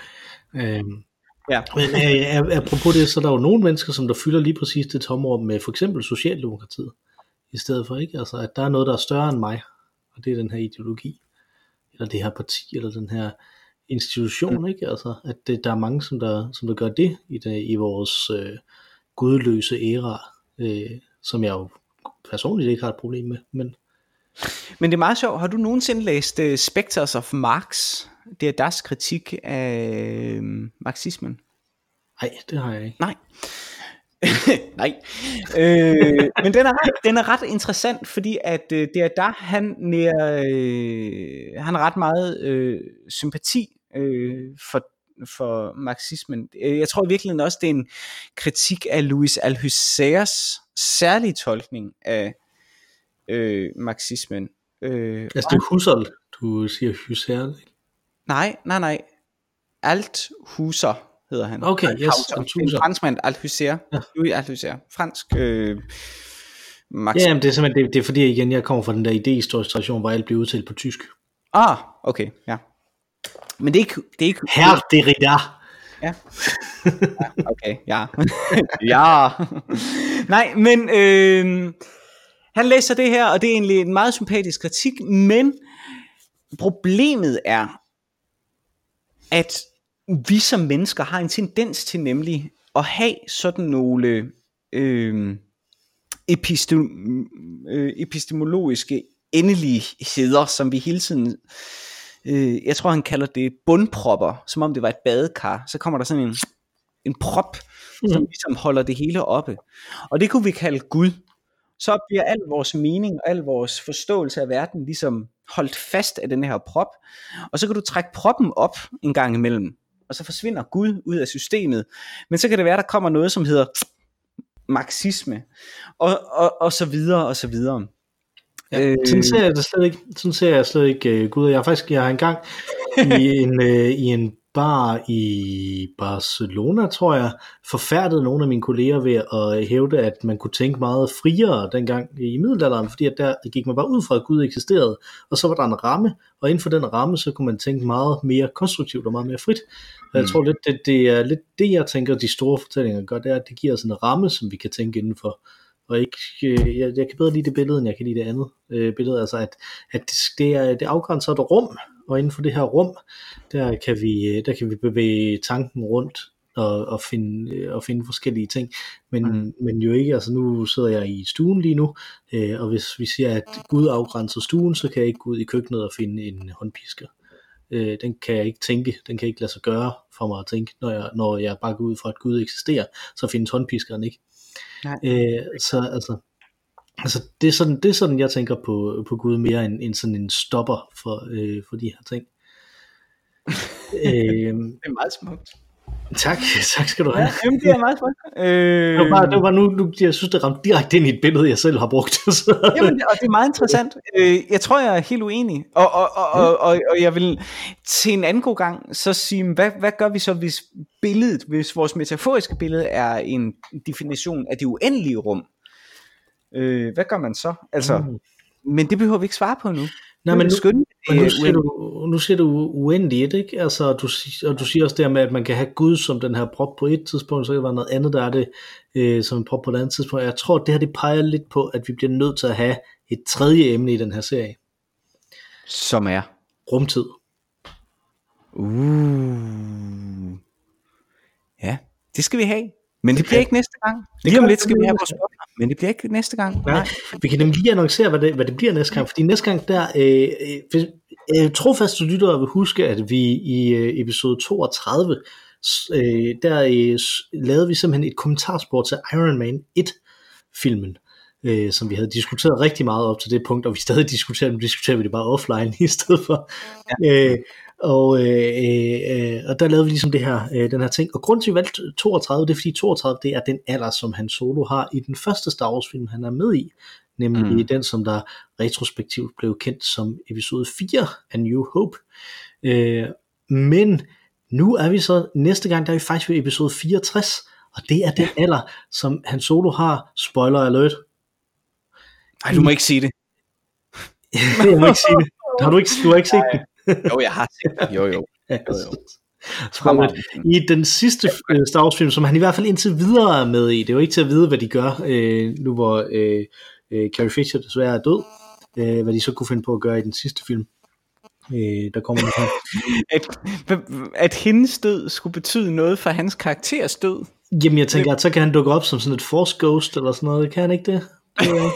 Øhm, Ja. Men øh, apropos det, så er der jo nogle mennesker, som der fylder lige præcis det tomrum med for eksempel Socialdemokratiet, i stedet for ikke, altså at der er noget, der er større end mig, og det er den her ideologi, eller det her parti, eller den her institution, mm. ikke, altså at det, der er mange, som der, som der gør det i, det, i vores øh, gudløse æra, øh, som jeg jo personligt ikke har et problem med, men Men det er meget sjovt. Har du nogensinde læst uh, Spectres of Marx? Det er deres kritik af uh, marxismen. nej, det har jeg ikke. Nej. Nej. Øh, men den er, ret, den er ret interessant, fordi at øh, det er der, han, nær, øh, han har ret meget øh, sympati øh, for, for marxismen. Øh, Jeg tror i virkeligheden også, det er en kritik af Louis Althusser's særlige tolkning af øh, marxismen. Øh, Altså det er Husserl, du siger Husserl, ikke? nej, nej, nej. Althusser hedder han. Okay, yes, Althusser. Franskmand, Althusser. Ja. Louis Althusser. Fransk øh, Max. Ja, jamen, det er simpelthen, det, det er fordi, igen, jeg kommer fra den der idehistoriske tradition, hvor alt bliver udtalt på tysk. Ah, okay, ja. Men det er ikke... Det er ikke Herr Derrida. Ja. ja okay, ja. ja. Nej, men øh, han læser det her, og det er egentlig en meget sympatisk kritik, men problemet er, at vi som mennesker har en tendens til nemlig at have sådan nogle øh, epistem, øh, epistemologiske endeligheder, som vi hele tiden øh, jeg tror han kalder det bundpropper, som om det var et badekar, så kommer der sådan en, en prop, mm. som ligesom holder det hele oppe. Og det kunne vi kalde Gud. Så bliver al vores mening og al vores forståelse af verden ligesom holdt fast af den her prop. Og så kan du trække proppen op en gang imellem, og så forsvinder Gud ud af systemet. Men så kan det være, der kommer noget, som hedder marxisme, og, og, og så videre, og så videre. Ja, øh, sådan ser jeg det slet ikke. Sådan ser jeg slet ikke uh, Gud. Jeg har faktisk, jeg har engang i en, uh, i en bar i Barcelona, tror jeg, forfærdet nogle af mine kolleger ved at hævde, at man kunne tænke meget friere dengang i middelalderen, fordi at der gik man bare ud fra, at Gud eksisterede, og så var der en ramme, og inden for den ramme, så kunne man tænke meget mere konstruktivt og meget mere frit. Og jeg tror lidt, det, det er lidt det, jeg tænker, de store fortællinger gør, det er, at det giver os en ramme, som vi kan tænke indenfor. Og ikke, øh, jeg, jeg kan bedre lide det billede, end jeg kan lide det andet øh, billede, altså at, at det, det, er, det afgrænser et rum, og inden for det her rum, der kan vi, der kan vi bevæge tanken rundt, og, og, finde, og finde forskellige ting, men, mm. men jo ikke, altså nu sidder jeg i stuen lige nu, øh, og hvis vi siger, at Gud afgrænser stuen, så kan jeg ikke gå ud i køkkenet og finde en håndpisker. Øh, den kan jeg ikke tænke, den kan ikke lade sig gøre for mig at tænke, når jeg, når jeg bare går ud fra, at Gud eksisterer, så findes håndpiskeren ikke. Nej. Øh, så altså, altså det, er sådan, det er sådan, jeg tænker på, på Gud mere end, end sådan en stopper for, øh, for de her ting. øh, Det er meget smukt. tak, tak skal du have. Ja, jamen, det er meget smukt. Øh, Det var, bare, det var nu, nu, jeg synes, det ramte direkte ind i et billede, jeg selv har brugt. Så. Jamen, og det er meget interessant. Øh, jeg tror, jeg er helt uenig. Og, og, og, og, og, og jeg vil til en anden god gang så sige, hvad, hvad gør vi så, hvis billedet, hvis vores metaforiske billede er en definition af det uendelige rum? Øh, hvad gør man så? Altså, Mm. men det behøver vi ikke svare på nu. Nej, men nu, skønne, men nu, siger du, nu siger du uendeligt, ikke? Altså, og du, og du siger også der med, at man kan have Gud som den her prop på et tidspunkt, så kan der være noget andet, der er det øh, som en prop på et andet tidspunkt. Jeg tror, det her det peger lidt på, at vi bliver nødt til at have et tredje emne i den her serie. som er. Rumtid. Uh. Ja, det skal vi have. Men det bliver ikke næste gang. Det Lige om lidt det skal vi have vores men det bliver ikke næste gang. Nej, vi kan nemlig lige annoncere, hvad det, hvad det bliver næste gang, fordi næste gang der, øh, øh, hvis, øh, trofaste lyttere vil huske, at vi i øh, episode 32, s- øh, der øh, lavede vi simpelthen et kommentarspor til Iron Man 1-filmen, øh, som vi havde diskuteret rigtig meget op til det punkt, og vi stadig diskuterer, nu diskuterer vi det bare offline i stedet for. Ja. Øh, og, øh, øh, og der lavede vi ligesom det her, øh, den her ting. Og grunden til, at vi valgte 32, det er fordi 32, det er den alder, som han solo har i den første Star Wars film, han er med i. Nemlig mm. Den, som der retrospektivt blev kendt som episode 4 af New Hope. Øh, men nu er vi så, næste gang, der er vi faktisk ved episode 64, og det er den alder, som han solo har. Spoiler alert. Nej, du må ikke sige det. Jeg må ikke sige det. Har du ikke, du har ikke set den? Jo, jeg har set det. Jo, jo. Ja, Jo, jo. Fremragende. I den sidste øh, Star Wars film, som han i hvert fald indtil videre er med i, det er jo ikke til at vide, hvad de gør, øh, nu hvor øh, øh, Carrie Fisher desværre er død, øh, hvad de så kunne finde på at gøre i den sidste film. Øh, der kommer noget At, at hendes død skulle betyde noget for hans karakters død. Jamen jeg tænker, at så kan han dukke op som sådan et Force Ghost, eller sådan noget, kan han ikke det? det er,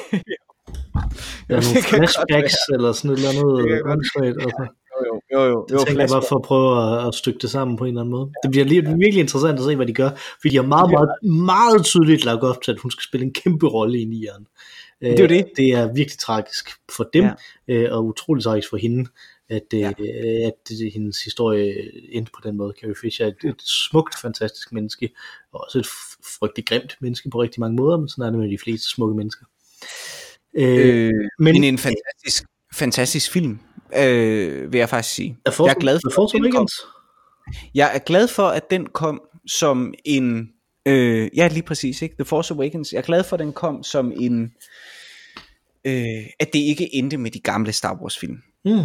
det nogle flashbacks, eller sådan et eller Det andet altså. Jo, jo, jo. Det tænker jeg bare for at prøve at, at stykke det sammen på en eller anden måde. Det bliver lige, virkelig interessant at se, hvad de gør, fordi de har meget, meget, meget tydeligt lagt op til, at hun skal spille en kæmpe rolle i nieren. Øh, Det er jo det. Det er virkelig tragisk for dem, Ja. ja. og utrolig tragisk for hende, at, Ja. ja. at hendes historie endte på den måde. Carrie Fisher er et, et smukt, fantastisk menneske, og også et f- frygtelig grimt menneske på rigtig mange måder, men sådan er det med de fleste smukke mennesker. Øh, Øh, men men en fantastisk, fantastisk film, øh, vil jeg faktisk sige. er jeg er glad for, The Force at den kom. Jeg er glad for, at den kom som en... Øh, ja, lige præcis, ikke? The Force Awakens. Jeg er glad for, at den kom som en... Øh, at det ikke endte med de gamle Star Wars film. Mm.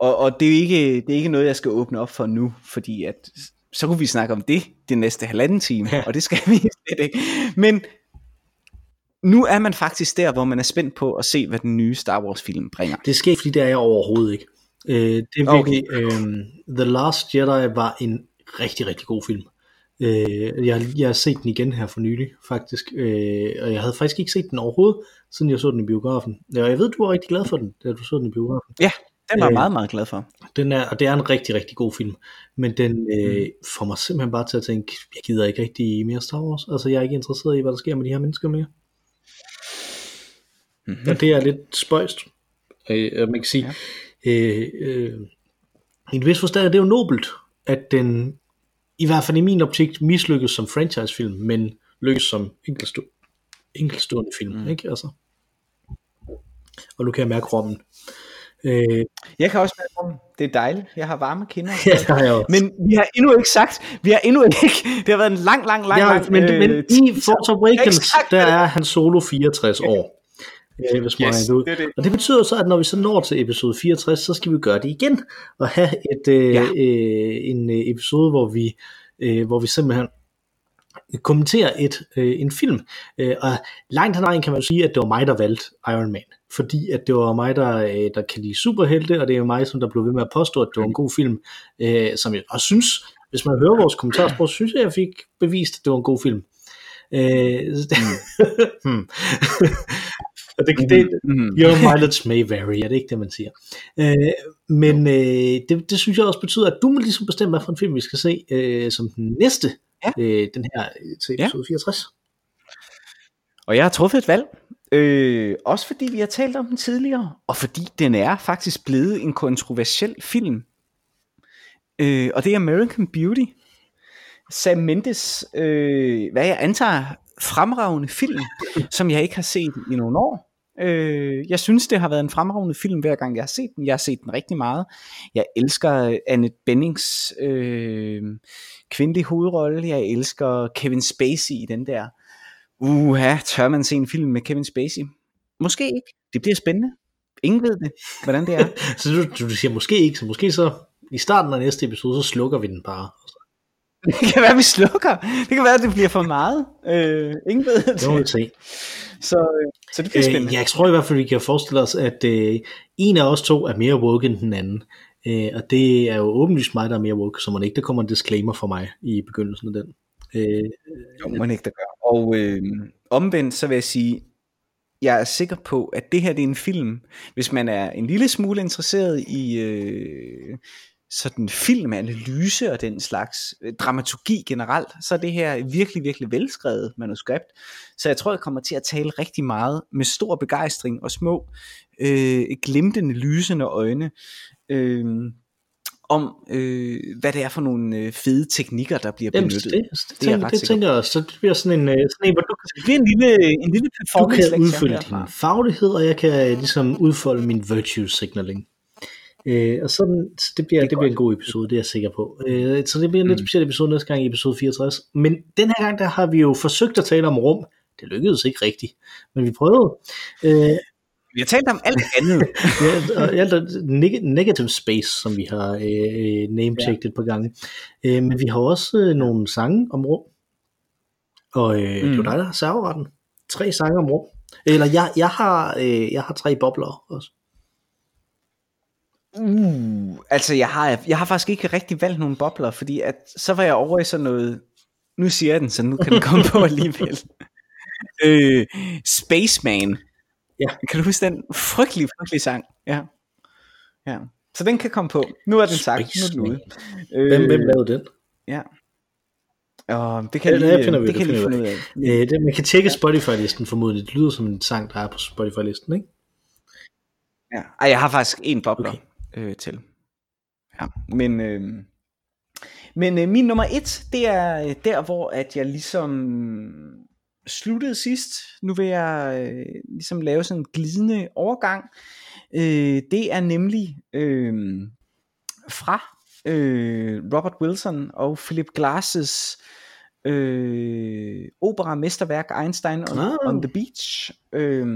Og, og det, er ikke, det er ikke noget, jeg skal åbne op for nu, fordi at, så kunne vi snakke om det det næste halvanden time, Ja. og det skal vi slet ikke. Men nu er man faktisk der, hvor man er spændt på at se, hvad den nye Star Wars film bringer. Det sker fordi det er jeg overhovedet ikke. Øh, det er virkelig, okay. øh, The Last Jedi var en rigtig, rigtig god film. Øh, jeg, jeg har set den igen her for nylig, faktisk. Øh, og jeg havde faktisk ikke set den overhovedet, siden jeg så den i biografen. Og jeg ved, du var rigtig glad for den, da du så den i biografen. Ja, den var jeg Øh, meget, meget glad for. Den er, og det er en rigtig, rigtig god film. Men den øh, får mig simpelthen bare til at tænke, jeg gider ikke rigtig mere Star Wars. Altså, jeg er ikke interesseret i, hvad der sker med de her mennesker mere. Mm-hmm. Og det er lidt spøjst. Øh, man kan sige, ja. øh, øh, i en vis forstand er det jo nobelt, at den, i hvert fald i min optik, mislykkes som franchisefilm, men lykkes som enkeltstå- enkeltstående film. Mm. Ikke? Altså. Og nu kan jeg mærke rommen. Øh, Jeg kan også mærke om, det er dejligt. Jeg har varme kinder. ja, det har jeg også. Men vi har endnu ikke sagt, vi har endnu ikke, det har været en lang, lang, lang, ja, lang men, men øh, i Force Awakens, der er han solo 64 år. Øh, hvis man Yes, det ud. det det. Og det betyder så, at når vi så når til episode 64, så skal vi gøre det igen, og have et, øh, Ja. øh, en øh, episode, hvor vi, øh, hvor vi simpelthen kommenterer et, øh, en film. Øh, og langt hen vejen kan man jo sige, at det var mig, der valgte Iron Man. Fordi at det var mig, der, øh, der kan lide superhelte, og det er mig, som der blev ved med at påstå, at det var en god film, øh, som jeg også synes, hvis man hører vores kommentarspor, så synes jeg, at jeg fik bevist, at det var en god film. Øh, hmm. og det, det, Mm. Your mileage may vary, er det ikke det, man siger? Øh, men øh, det, det synes jeg også betyder, at du må ligesom bestemme, hvad for en film vi skal se øh, som den næste, Ja. øh, den her øh, til Ja. episode 64. Og jeg har truffet et valg, øh, også fordi vi har talt om den tidligere, og fordi den er faktisk blevet en kontroversiel film. Øh, og det er American Beauty. Sam Mendes, øh, hvad jeg antager, fremragende film, som jeg ikke har set i nogle år. Øh, jeg synes, det har været en fremragende film, hver gang jeg har set den. Jeg har set den rigtig meget. Jeg elsker øh, Annette Bennings øh, kvindelige hovedrolle. Jeg elsker Kevin Spacey i den der. Uha, tør man se en film med Kevin Spacey? Måske ikke. Det bliver spændende. Ingen ved det, hvordan det er. så du, du siger måske ikke, så måske så i starten af næste episode, så slukker vi den bare. Det kan være, vi slukker. Det kan være, at det bliver for meget. Øh, ingen ved det. Det må vi se. Så, øh, så det bliver spændende. Øh, jeg tror i hvert fald, vi kan forestille os, at øh, en af os to er mere woke end den anden. Øh, og det er jo åbenlyst mig, der er mere woke, så man ikke, der kommer en disclaimer for mig i begyndelsen af den. Øh, jo, man ikke, der gør. Og øh, omvendt, så vil jeg sige, jeg er sikker på, at det her det er en film, hvis man er en lille smule interesseret i øh, sådan filmanalyse og den slags øh, dramaturgi generelt, så er det her virkelig, virkelig velskrevet manuskript. Så jeg tror, jeg kommer til at tale rigtig meget med stor begejstring og små øh, glimtende, lysende øjne. Øh, om, øh, hvad det er for nogle øh, fede teknikker, der bliver benyttet. Jamen, det, det, det, det, jeg det tænker jeg også. Så det bliver sådan en, øh, sådan en hvor du kan, det bliver en lille, en lille performance Du kan udfylde din faglighed, og jeg kan øh, ligesom udfolde min virtue signaling. Øh, og sådan, så det bliver, det, det bliver en god episode, det er jeg sikker på. Øh, så det bliver en lidt mm. speciel episode næste gang i episode 64. Men den her gang, der har vi jo forsøgt at tale om rum. Det lykkedes ikke rigtigt, men vi prøvede. Øh, vi har talt om alt andet. ja, og alt negative space, som vi har øh, name-checked ja. et par gange. Øh, men vi har også øh, nogle sange om rum. Og øh, mm. det er dig, der har serveretten. Tre sange om rum. Eller jeg, jeg, har, øh, jeg har tre bobler også. Uh, altså jeg har, jeg har faktisk ikke rigtig valgt nogle bobler, fordi at, så var jeg over i sådan noget, nu siger jeg den, så nu kan den komme på alligevel. øh, Spaceman. Ja. Kan du huske den frygtelige, frygtelige sang? Ja. ja. Så den kan komme på. Nu er den sagt. Nu er den ude. Hvem, hvem lavede den? Ja. Og det kan ja, lige, det finder vi, det, det kan finder finde ud af. Øh, det, man kan tjekke Spotify-listen formodentlig. Det lyder som en sang, der er på Spotify-listen, ikke? Ja. Ej, jeg har faktisk en bobler. Okay øh, til. Ja, men øh, men øh, min nummer et, det er øh, der, hvor at jeg ligesom sluttede sidst. Nu vil jeg øh, ligesom lave sådan en glidende overgang. Øh, det er nemlig øh, fra øh, Robert Wilson og Philip Glasses øh, opera mesterværk Einstein on, oh. on the Beach. Øh,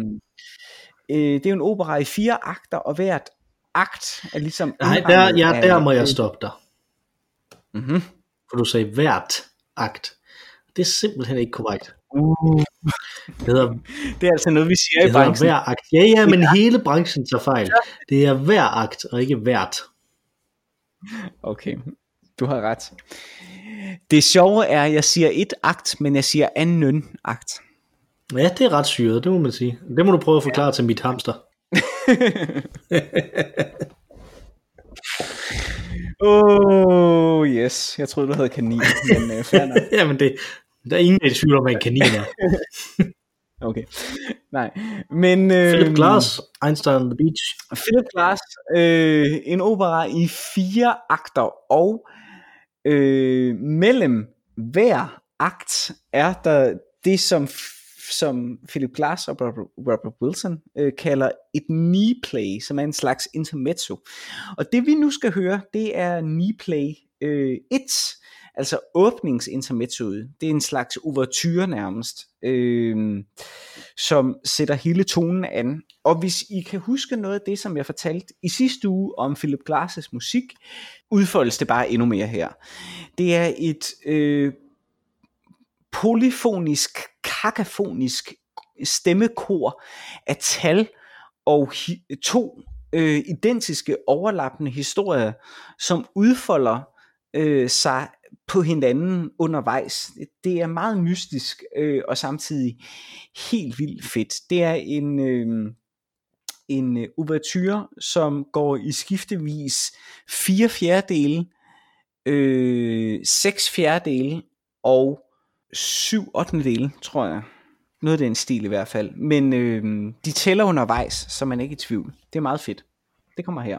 øh, det er jo en opera i fire akter, og hvert akt er ligesom... Nej, der, ja, der må jeg stoppe dig. Mm-hmm. For du sagde hvert akt. Det er simpelthen ikke korrekt. Uh. Det, hedder, det er altså noget, vi siger i branchen. Hver akt. Ja, ja, men hele branchen tager fejl. Det er hver akt, og ikke hvert. Okay, du har ret. Det sjove er, at jeg siger et akt, men jeg siger anden akt. Ja, det er ret syret, det må man sige. Det må du prøve at forklare ja. til mit hamster. Oh, yes. Jeg troede, du havde kanin, men uh, fair nok. Jamen, det, der er ingen, der tvivl om, at en kanin er. okay. Nej. Men, øh, Philip Glass, Einstein on the Beach. Philip Glass, øh, en opera i fire akter, og øh, mellem hver akt er der det, som som Philip Glass og Robert Wilson øh, kalder et knee play, som er en slags intermezzo. Og det vi nu skal høre, det er knee play øh, 1, altså åbningsintermezzoet. Det er en slags overture nærmest, øh, som sætter hele tonen an. Og hvis I kan huske noget af det, som jeg fortalte i sidste uge om Philip Glass' musik, udfoldes det bare endnu mere her. Det er et øh, polyfonisk, kakafonisk stemmekor af tal og hi- to øh, identiske overlappende historier, som udfolder øh, sig på hinanden undervejs. Det er meget mystisk øh, og samtidig helt vildt fedt. Det er en øh, en øh, ouverture, som går i skiftevis fire fjerdedele, øh, seks fjerdedele og syv 8. tror jeg. Noget af den stil i hvert fald. Men øh, de tæller undervejs, så man er ikke i tvivl. Det er meget fedt. Det kommer her.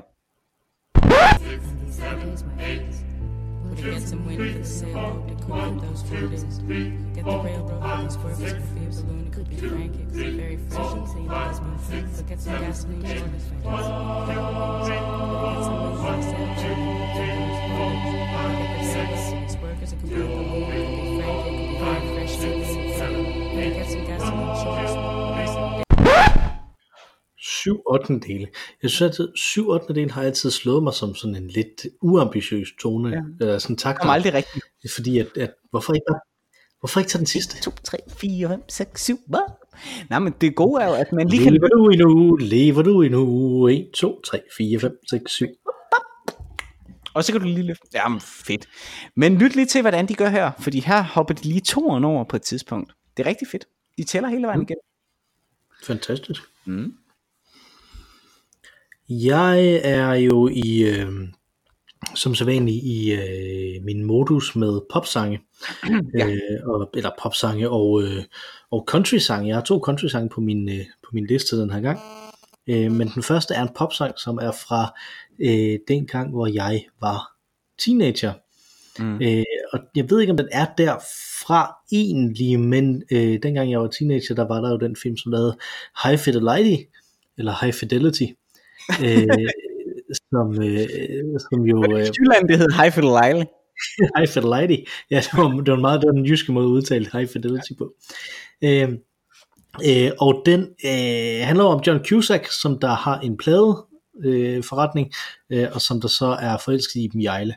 Workers are some 7 8. dele. Jeg synes at 7 8. del har altid slået mig som sådan en lidt uambitiøs tone, ja. eller sådan takt. Det er aldrig rigtigt. Fordi at, at hvorfor ikke Hvorfor ikke tage den sidste? 2, 3, 4, 5, 6, 7, hvad? Nej, men det gode er jo, at man lige kan... Lever du endnu? Lever du endnu? 1, 2, 3, 4, 5, 6, 7. Og så kan du lige løfte. Jamen, fedt. Men lyt lige til, hvordan de gør her, fordi her hopper de lige to år over på et tidspunkt. Det er rigtig fedt. De tæller hele vejen mm. igen. Fantastisk. Mm. Jeg er jo i, øh, som sædvanligt i øh, min modus med popsange, ja. øh, og, eller popsange og, øh, og country-sange. Jeg har to country-sange på min, øh, på min liste den her gang. Øh, men den første er en popsang, som er fra øh, den gang, hvor jeg var teenager. Mm. Øh, og jeg ved ikke, om den er derfra egentlig, men øh, dengang jeg var teenager, der var der jo den film, som lavede High Fidelity, eller High Fidelity, øh, som, øh, som jo... Øh, Jylland, det hed High Fidelity. High Fidelity. Ja, det var, det var meget det var den jyske måde at udtale High Fidelity på. Øh, øh, og den øh, handler om John Cusack, som der har en plade øh, forretning, øh, og som der så er forelsket i Iben Jejle.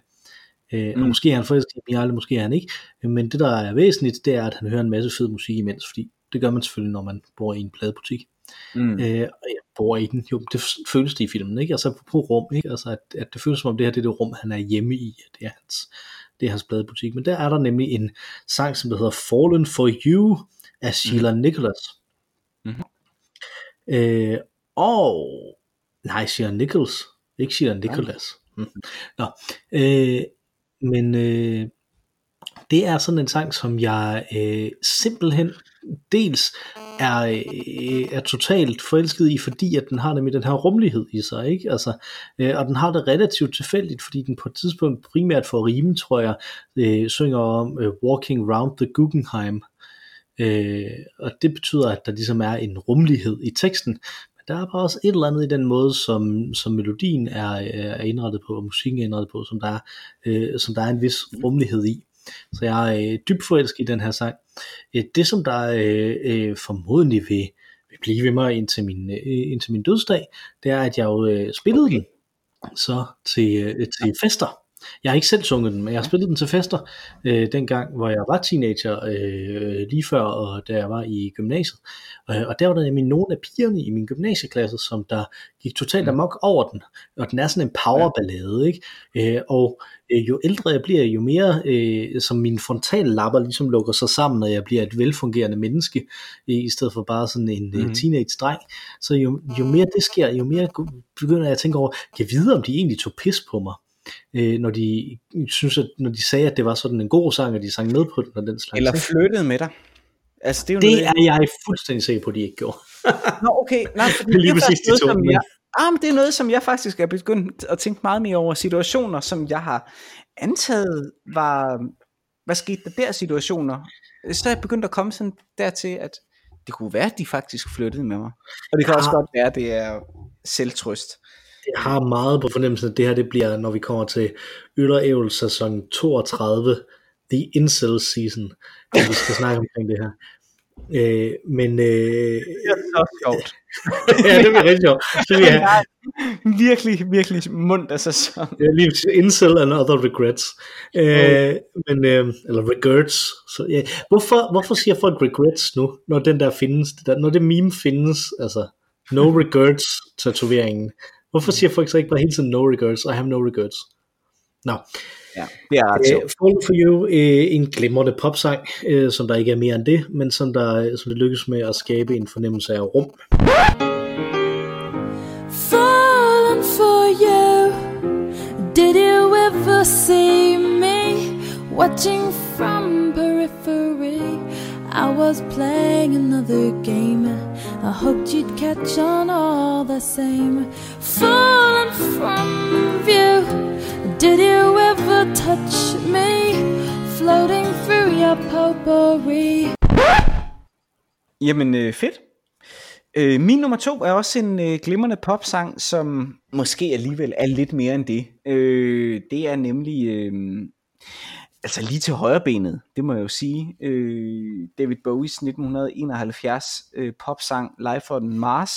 Øh, mm. og måske er han forelsket i Iben Jejle, måske er han ikke. Men det der er væsentligt, det er, at han hører en masse fed musik imens, fordi det gør man selvfølgelig, når man bor i en pladebutik. Mm. Øh, og jeg bor i den, jo, det føles det i filmen, ikke? Altså på rum, ikke? Altså at, at det føles som om det her det er det rum, han er hjemme i, det er hans, det er hans pladebutik. Men der er der nemlig en sang, som der hedder Fallen for You af Sheila mm. Nicholas. Mm-hmm. Øh, og nej, Sheila Nichols, ikke Sheila Nicholas. Mm. Nå, øh, men øh, det er sådan en sang, som jeg øh, simpelthen dels er, øh, er totalt forelsket i, fordi at den har nemlig den her rummelighed i sig, ikke? Altså, øh, og den har det relativt tilfældigt, fordi den på et tidspunkt primært for rime, tror jeg, øh, synger om øh, Walking Round the Guggenheim, øh, og det betyder, at der ligesom er en rummelighed i teksten, men der er bare også et eller andet i den måde, som, som melodien er, øh, er indrettet på, og musikken er indrettet på, som der er, øh, som der er en vis rummelighed i. Så jeg er øh, dybt forelsket i den her sang. Øh, det som der øh, øh, formodentlig vil, vil blive ved mig indtil min, øh, indtil min dødsdag, det er at jeg jo øh, spillede okay. den så til, øh, til fester. Jeg har ikke selv sunget den, men jeg har spillet den til fester, øh, dengang, hvor jeg var teenager, øh, lige før, og da jeg var i gymnasiet. Øh, og der var der nemlig nogle af pigerne i min gymnasieklasse, som der gik totalt amok over den. Og den er sådan en powerballade, ikke? Øh, og øh, jo ældre jeg bliver, jo mere øh, som mine frontallapper ligesom lukker sig sammen, når jeg bliver et velfungerende menneske, øh, i stedet for bare sådan en mm. teenage-dreng. Så jo, jo mere det sker, jo mere begynder jeg at tænke over, kan jeg vide, om de egentlig tog pis på mig? Øh, når de synes, at når de sagde, at det var sådan en god sang, og de sang med på den og den slags. Eller flyttede med dig. Altså, det er, jo det noget, er jeg fuldstændig sikker på, at de ikke gjorde. Nå, okay. Nej, fordi det, er lige det, er præcis noget, som jeg, ah, men det er noget, som jeg faktisk er begyndt at tænke meget mere over. Situationer, som jeg har antaget var, hvad skete der der situationer? Så er jeg begyndt at komme sådan dertil, at det kunne være, at de faktisk flyttede med mig. Og det kan ja. også godt være, at det er selvtrøst jeg har meget på fornemmelsen, at det her det bliver, når vi kommer til Øl sæson 32, The Incel Season, at vi skal snakke omkring det her. Øh, men øh, det er så sjovt. ja, det bliver rigtig sjovt. Så vi er, virkelig, virkelig mundt af sæson. Ja, lige Incel and other regrets. Øh, men, øh, eller regrets. Så, ja. hvorfor, hvorfor siger folk regrets nu, når den der findes, der, når det meme findes, altså no regrets tatoveringen. Hvorfor siger folk så ikke bare hele tiden no regrets, I have no regrets? Nå. Ja, det er ret uh, Fall for You, uh, en glimrende popsang, uh, som der ikke er mere end det, men som, der, som det lykkes med at skabe en fornemmelse af rum. Fallen for you, did you ever see me watching from periphery? I was playing another game. I hoped you'd catch on all the same. Falling from view, did you ever touch me? Floating through your potpourri. Jamen øh, fedt. Øh, min nummer to er også en øh, glimrende popsang, som måske alligevel er lidt mere end det. Øh, det er nemlig, øh, altså lige til højre benet, det må jeg jo sige, øh, David Bowies 1971 øh, popsang Life on Mars,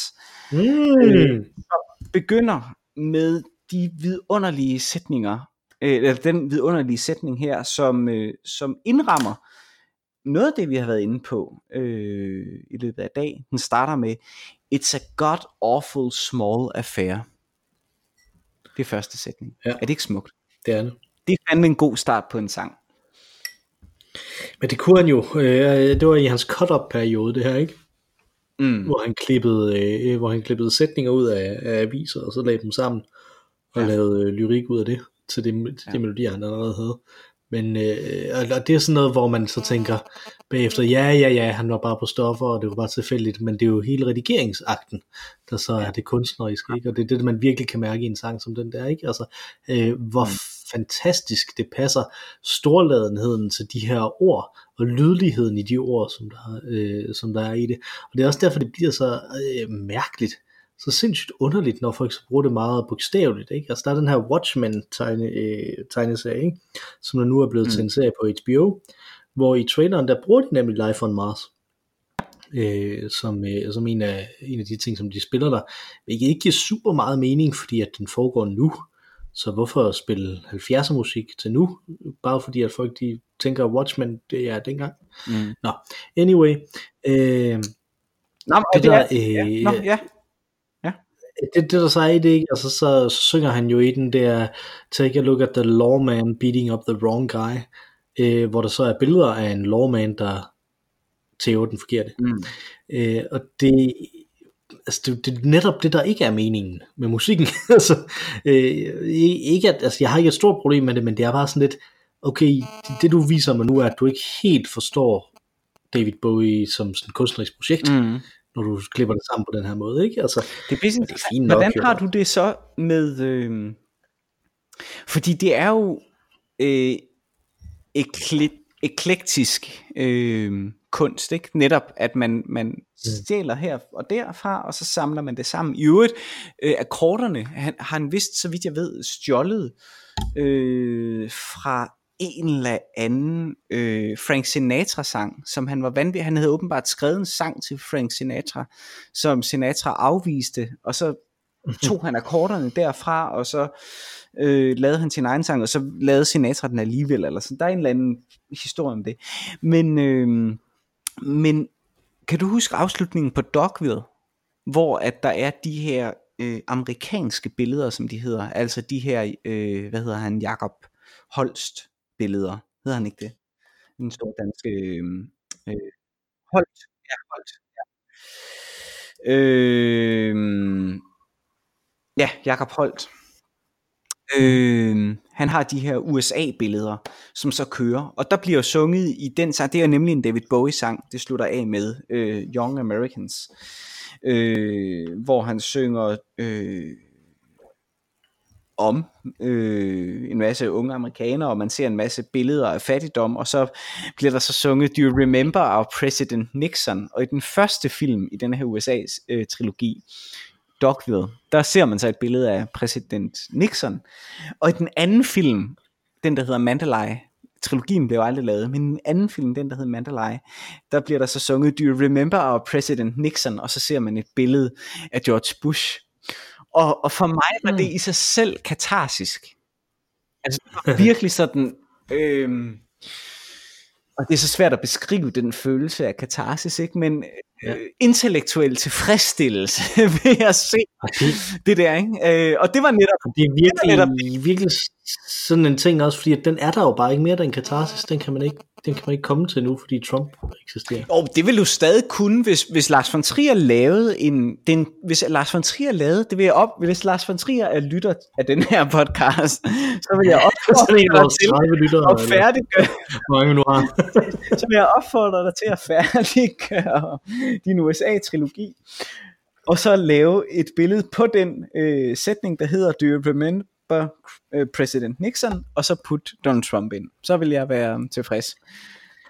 mm. øh, begynder med de vidunderlige sætninger, øh, eller den vidunderlige sætning her, som, øh, som indrammer noget af det, vi har været inde på øh, i løbet af dag, den starter med, It's a god awful small affair. Det er første sætning. Ja. Er det ikke smukt? Det er det. Det er fandme en god start på en sang. Men det kunne han jo. Øh, det var i hans cut-up periode, det her, ikke? Mm. Hvor, han klippede, øh, hvor han klippede sætninger ud af, af aviser, og så lagde dem sammen, og ja. lavede øh, lyrik ud af det, til det, til ja. de melodier, han allerede havde. Men øh, og det er sådan noget, hvor man så tænker bagefter, ja, ja, ja, han var bare på stoffer, og det var bare tilfældigt, men det er jo hele redigeringsakten, der så er det kunstneriske, ikke? og det er det, man virkelig kan mærke i en sang som den der, ikke? Altså, øh, hvor mm. Fantastisk det passer storladenheden til de her ord, og lydligheden i de ord, som der, øh, som der er i det. Og det er også derfor, det bliver så øh, mærkeligt, så sindssygt underligt, når folk så bruger det meget bogstaveligt. Ikke? Altså der er den her Watchmen-tegne, øh, ikke? som der nu er blevet mm. til en serie på HBO, hvor i traileren, der bruger de nemlig Life on Mars, øh, som, øh, som en, af, en af de ting, som de spiller der, hvilket ikke giver super meget mening, fordi at den foregår nu. Så hvorfor spille 70'er musik til nu? Bare fordi at folk de tænker, Watchmen, det er dengang. Mm. Nå, anyway. Øh, Nå, det, det der, øh, ja. Nå, ja det, det der så er i det, ikke? Altså, så, så synger han jo i den der, take a look at the lawman beating up the wrong guy, øh, hvor der så er billeder af en lawman, der tæver den forkerte. Mm. Øh, og det, altså det, det er netop det, der ikke er meningen med musikken. altså, øh, ikke at, altså, jeg har ikke et stort problem med det, men det er bare sådan lidt, okay, det, det du viser mig nu er, at du ikke helt forstår David Bowie som sådan et kunstnerisk projekt. Mm når du klipper det sammen på den her måde, ikke? Altså, det er, det er fint nok, Hvordan har du det så med, øh, fordi det er jo øh, ekle- eklektisk øh, kunst, ikke? Netop, at man, man mm. stjæler her og derfra, og så samler man det sammen. I øvrigt, øh, akkorderne han, har han vist, så vidt jeg ved, stjålet øh, fra en eller anden øh, Frank Sinatra-sang, som han var vanvittig. Han havde åbenbart skrevet en sang til Frank Sinatra, som Sinatra afviste, og så tog han akkorderne derfra, og så øh, lavede han sin egen sang, og så lavede Sinatra den alligevel, eller sådan. Der er en eller anden historie om det. Men, øh, men kan du huske afslutningen på Dogville, hvor at der er de her øh, amerikanske billeder, som de hedder, altså de her, øh, hvad hedder han, Jakob Holst, billeder. Hedder han ikke det? En stor dansk øh, øh, Holt. Ja, Holt. Ja. Øh, ja, Jakob Holt. Øh, han har de her USA-billeder, som så kører, og der bliver sunget i den sang, det er nemlig en David Bowie-sang, det slutter af med, øh, Young Americans, øh, hvor han synger, øh, om øh, en masse unge amerikanere, og man ser en masse billeder af fattigdom, og så bliver der så sunget, Do you remember our President Nixon? Og i den første film i den her USA's øh, trilogi, Dogville, der ser man så et billede af præsident Nixon. Og i den anden film, den der hedder Mandalay, trilogien blev aldrig lavet, men den anden film, den der hedder Mandalay, der bliver der så sunget, Do you remember our President Nixon? Og så ser man et billede af George Bush, og, og for mig var det mm. i sig selv katarsisk. Altså virkelig sådan, øhm, og det er så svært at beskrive den følelse af katarsis, ikke? men ja. intellektuel tilfredsstillelse ved at se Okay. det der, ikke? Øh, og det var netop... Det er Det er virkelig, virkelig sådan en ting også, fordi den er der jo bare ikke mere, den katarsis, den kan man ikke, den kan man ikke komme til nu, fordi Trump eksisterer. Og det vil du stadig kunne, hvis, hvis Lars von Trier lavede en... Den, hvis Lars von Trier lavede... Det vil jeg op, hvis Lars von Trier er lytter af den her podcast, så vil jeg opfordre dig til 30 lyttere, at færdiggøre, mange nu har. så vil jeg opfordre dig til at færdiggøre din USA-trilogi, og så lave et billede på den øh, sætning, der hedder, Do you remember øh, President Nixon, og så put Donald Trump ind. Så vil jeg være tilfreds.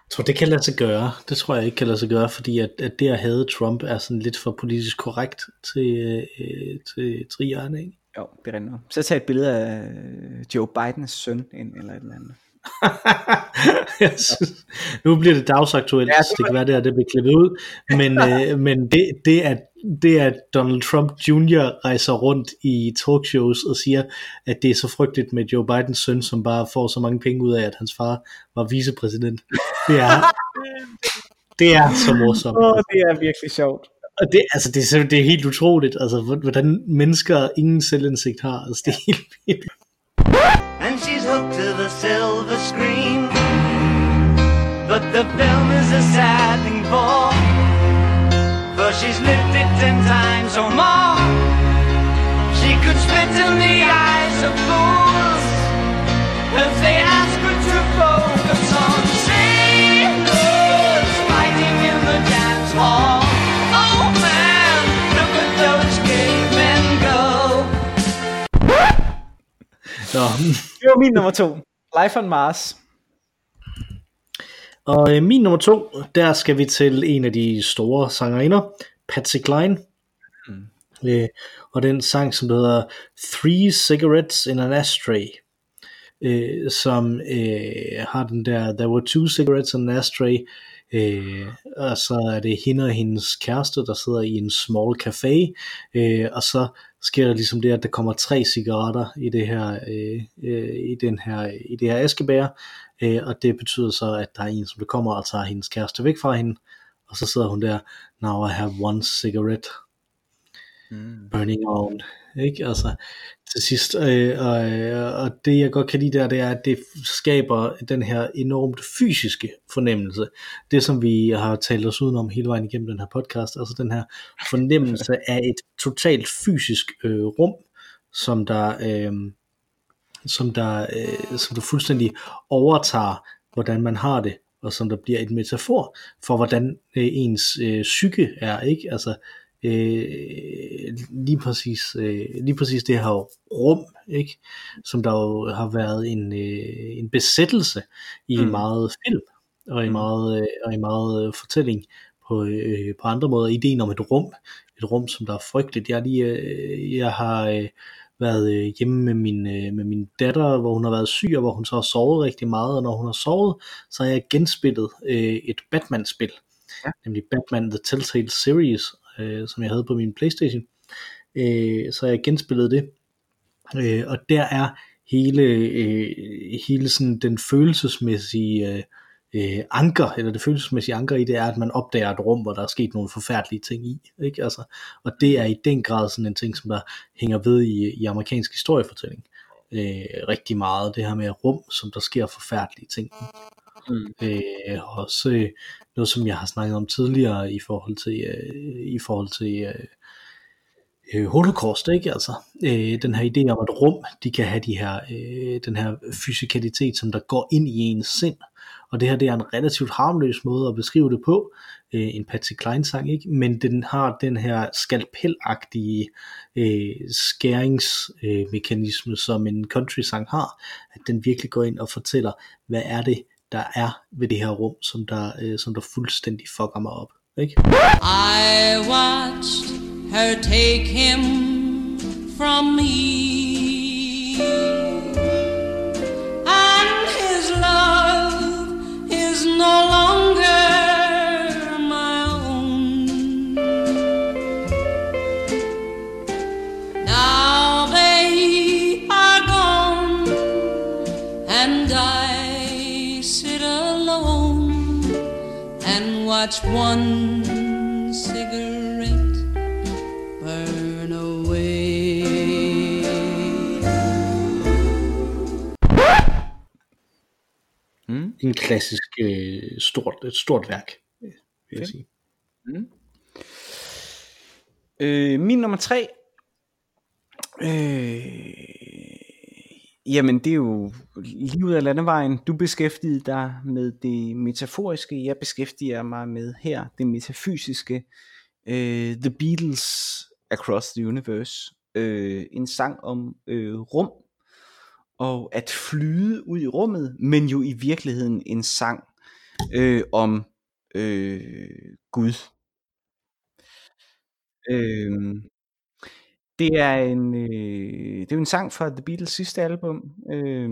Jeg tror, det kan lade sig gøre. Det tror jeg ikke kan lade sig gøre, fordi at, at det at have Trump er sådan lidt for politisk korrekt til, øh, til trierne, ikke? Jo, det er rigtigt. Så tag et billede af Joe Bidens søn ind, eller et eller andet. jeg synes, nu bliver det dagsaktuelt, Ja, det det, kan være, det, her, det bliver klippet ud, men, øh, men det, det, at, det at Donald Trump Jr. rejser rundt i talkshows og siger, at det er så frygteligt med Joe Bidens søn, som bare får så mange penge ud af, at hans far var vicepræsident, det er, det er så morsomt. Oh, det er virkelig sjovt. Og det, altså, det, er, simpelthen- det er helt utroligt, altså, hvor- hvordan mennesker ingen selvindsigt har. Altså, det er helt vildt. To the silver screen. But the film is a sad thing for, for she's lived it ten times or more. She could spit in the eyes of fools Nå, Det var min nummer to. Life on Mars. og øh, min nummer to, der skal vi til en af de store sangerinder, Patsy Cline. Mm. Øh, og den sang, som hedder Three Cigarettes in an Ashtray. Øh, som øh, har den der, there were two cigarettes in an ashtray, øh, og så er det hende og hendes kæreste, der sidder i en small café, øh, og så sker der ligesom det, at der kommer tre cigaretter i det her, øh, øh, i den her, i det her askebær, øh, og det betyder så, at der er en, som der kommer og tager hendes kæreste væk fra hende, og så sidder hun der, now I have one cigarette, burning on, ikke? Altså, til sidst, øh, og, øh, og det jeg godt kan lide der, det er, at det skaber den her enormt fysiske fornemmelse, det som vi har talt os udenom hele vejen igennem den her podcast, altså den her fornemmelse af et totalt fysisk øh, rum, som der, øh, som der, øh, som der fuldstændig overtager, hvordan man har det, og som der bliver et metafor for, hvordan øh, ens øh, psyke er, ikke? Altså, øh, lige præcis øh, lige præcis det her rum ikke? Som der jo har været en øh, en besættelse i mm. meget film og i meget øh, og i meget øh, fortælling på øh, på andre måder. Ideen om et rum et rum som der er frygteligt. Jeg lige øh, jeg har øh, været øh, hjemme med min, øh, med min datter, hvor hun har været syg, og hvor hun så har sovet rigtig meget, og når hun har sovet, så har jeg genspillet øh, et Batman-spil, ja. nemlig Batman The Telltale Series, øh, som jeg havde på min Playstation. Øh, så jeg genspillet det, øh, og der er hele, øh, hele sådan den følelsesmæssige øh, øh, anker, eller det følelsesmæssige anker i det er, at man opdager et rum, hvor der er sket nogle forfærdelige ting i. Ikke? Altså, og det er i den grad sådan en ting, som der hænger ved i, i amerikansk historiefortælling. Øh, rigtig meget det her med rum, som der sker forfærdelige ting. i. Mm. Øh, også noget, som jeg har snakket om tidligere i forhold til, øh, i forhold til øh, øh, holocaust, ikke? Altså, øh, den her idé om, at rum, de kan have de her, øh, den her fysikalitet, som der går ind i ens sind. Og det her, det er en relativt harmløs måde at beskrive det på, øh, en Patsy Klein sang, ikke? men den har den her skalpelagtige øh, skæringsmekanisme, øh, som en country sang har, at den virkelig går ind og fortæller, hvad er det, der er ved det her rum, som der, øh, som der fuldstændig fucker mig op. Ikke? I watched her take him from me. watch one cigarette burn away. Mm. En klassisk øh, stort, et stort værk, vil okay. jeg sige. Mm. Øh, min nummer tre. Øh, jamen, det er jo livet af landevejen. Du beskæftigede dig med det metaforiske. Jeg beskæftiger mig med her det metafysiske. Øh, The Beatles Across the Universe. Øh, en sang om øh, rum og at flyde ud i rummet, men jo i virkeligheden en sang øh, om øh, Gud. Øh, det er en øh, det er en sang fra The Beatles sidste album, øh,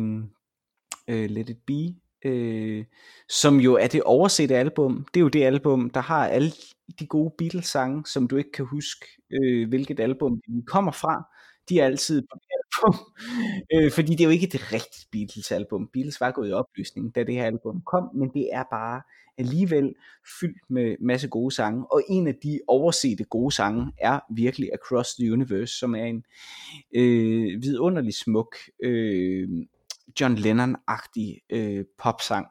øh, Let It Be, øh, som jo er det oversette album. Det er jo det album, der har alle de gode Beatles sange, som du ikke kan huske, øh, hvilket album de kommer fra. De er altid på det album, øh, fordi det er jo ikke et rigtigt Beatles album. Beatles var gået i opløsning, da det her album kom, men det er bare alligevel fyldt med masse gode sange, og en af de oversete gode sange er virkelig Across the Universe, som er en øh, vidunderlig smuk øh, John Lennon-agtig øh, popsang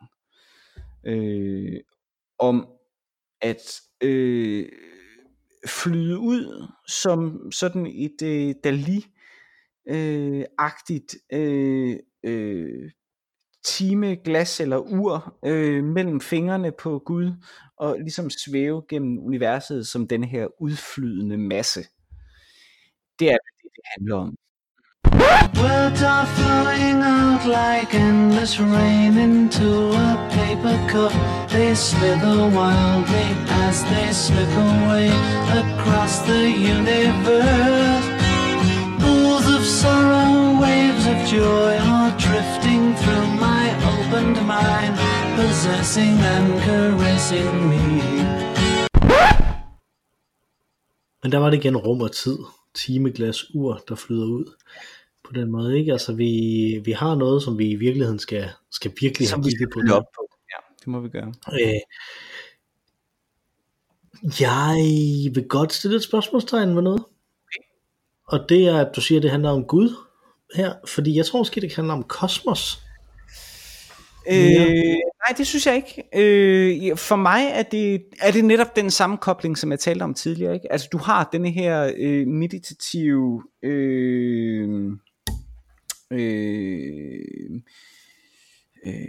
øh, om at øh, flyde ud som sådan et øh, Dali øh, agtigt øh, øh, time, glas eller ur øh, mellem fingrene på Gud og ligesom svæve gennem universet som den her udflydende masse. Det er det, det handler om. Words are flowing out like endless rain into a paper cup. They slither wildly as they slip away across the universe. Joy are drifting through my opened mind, possessing and caressing me. Men der var det igen rum og tid, timeglas, ur, der flyder ud på den måde, ikke? Altså vi, vi har noget, som vi i virkeligheden skal, skal virkelig Som have kigget på. op på. Ja, det må vi gøre. Øh, jeg vil godt stille et spørgsmålstegn med noget. Og det er, at du siger, at det handler om Gud her, fordi jeg tror måske, det handler om kosmos. Øh, nej, det synes jeg ikke. Øh, for mig er det, er det netop den samme kobling, som jeg talte om tidligere. Ikke? Altså, du har denne her øh, meditative, øh, øh, øh,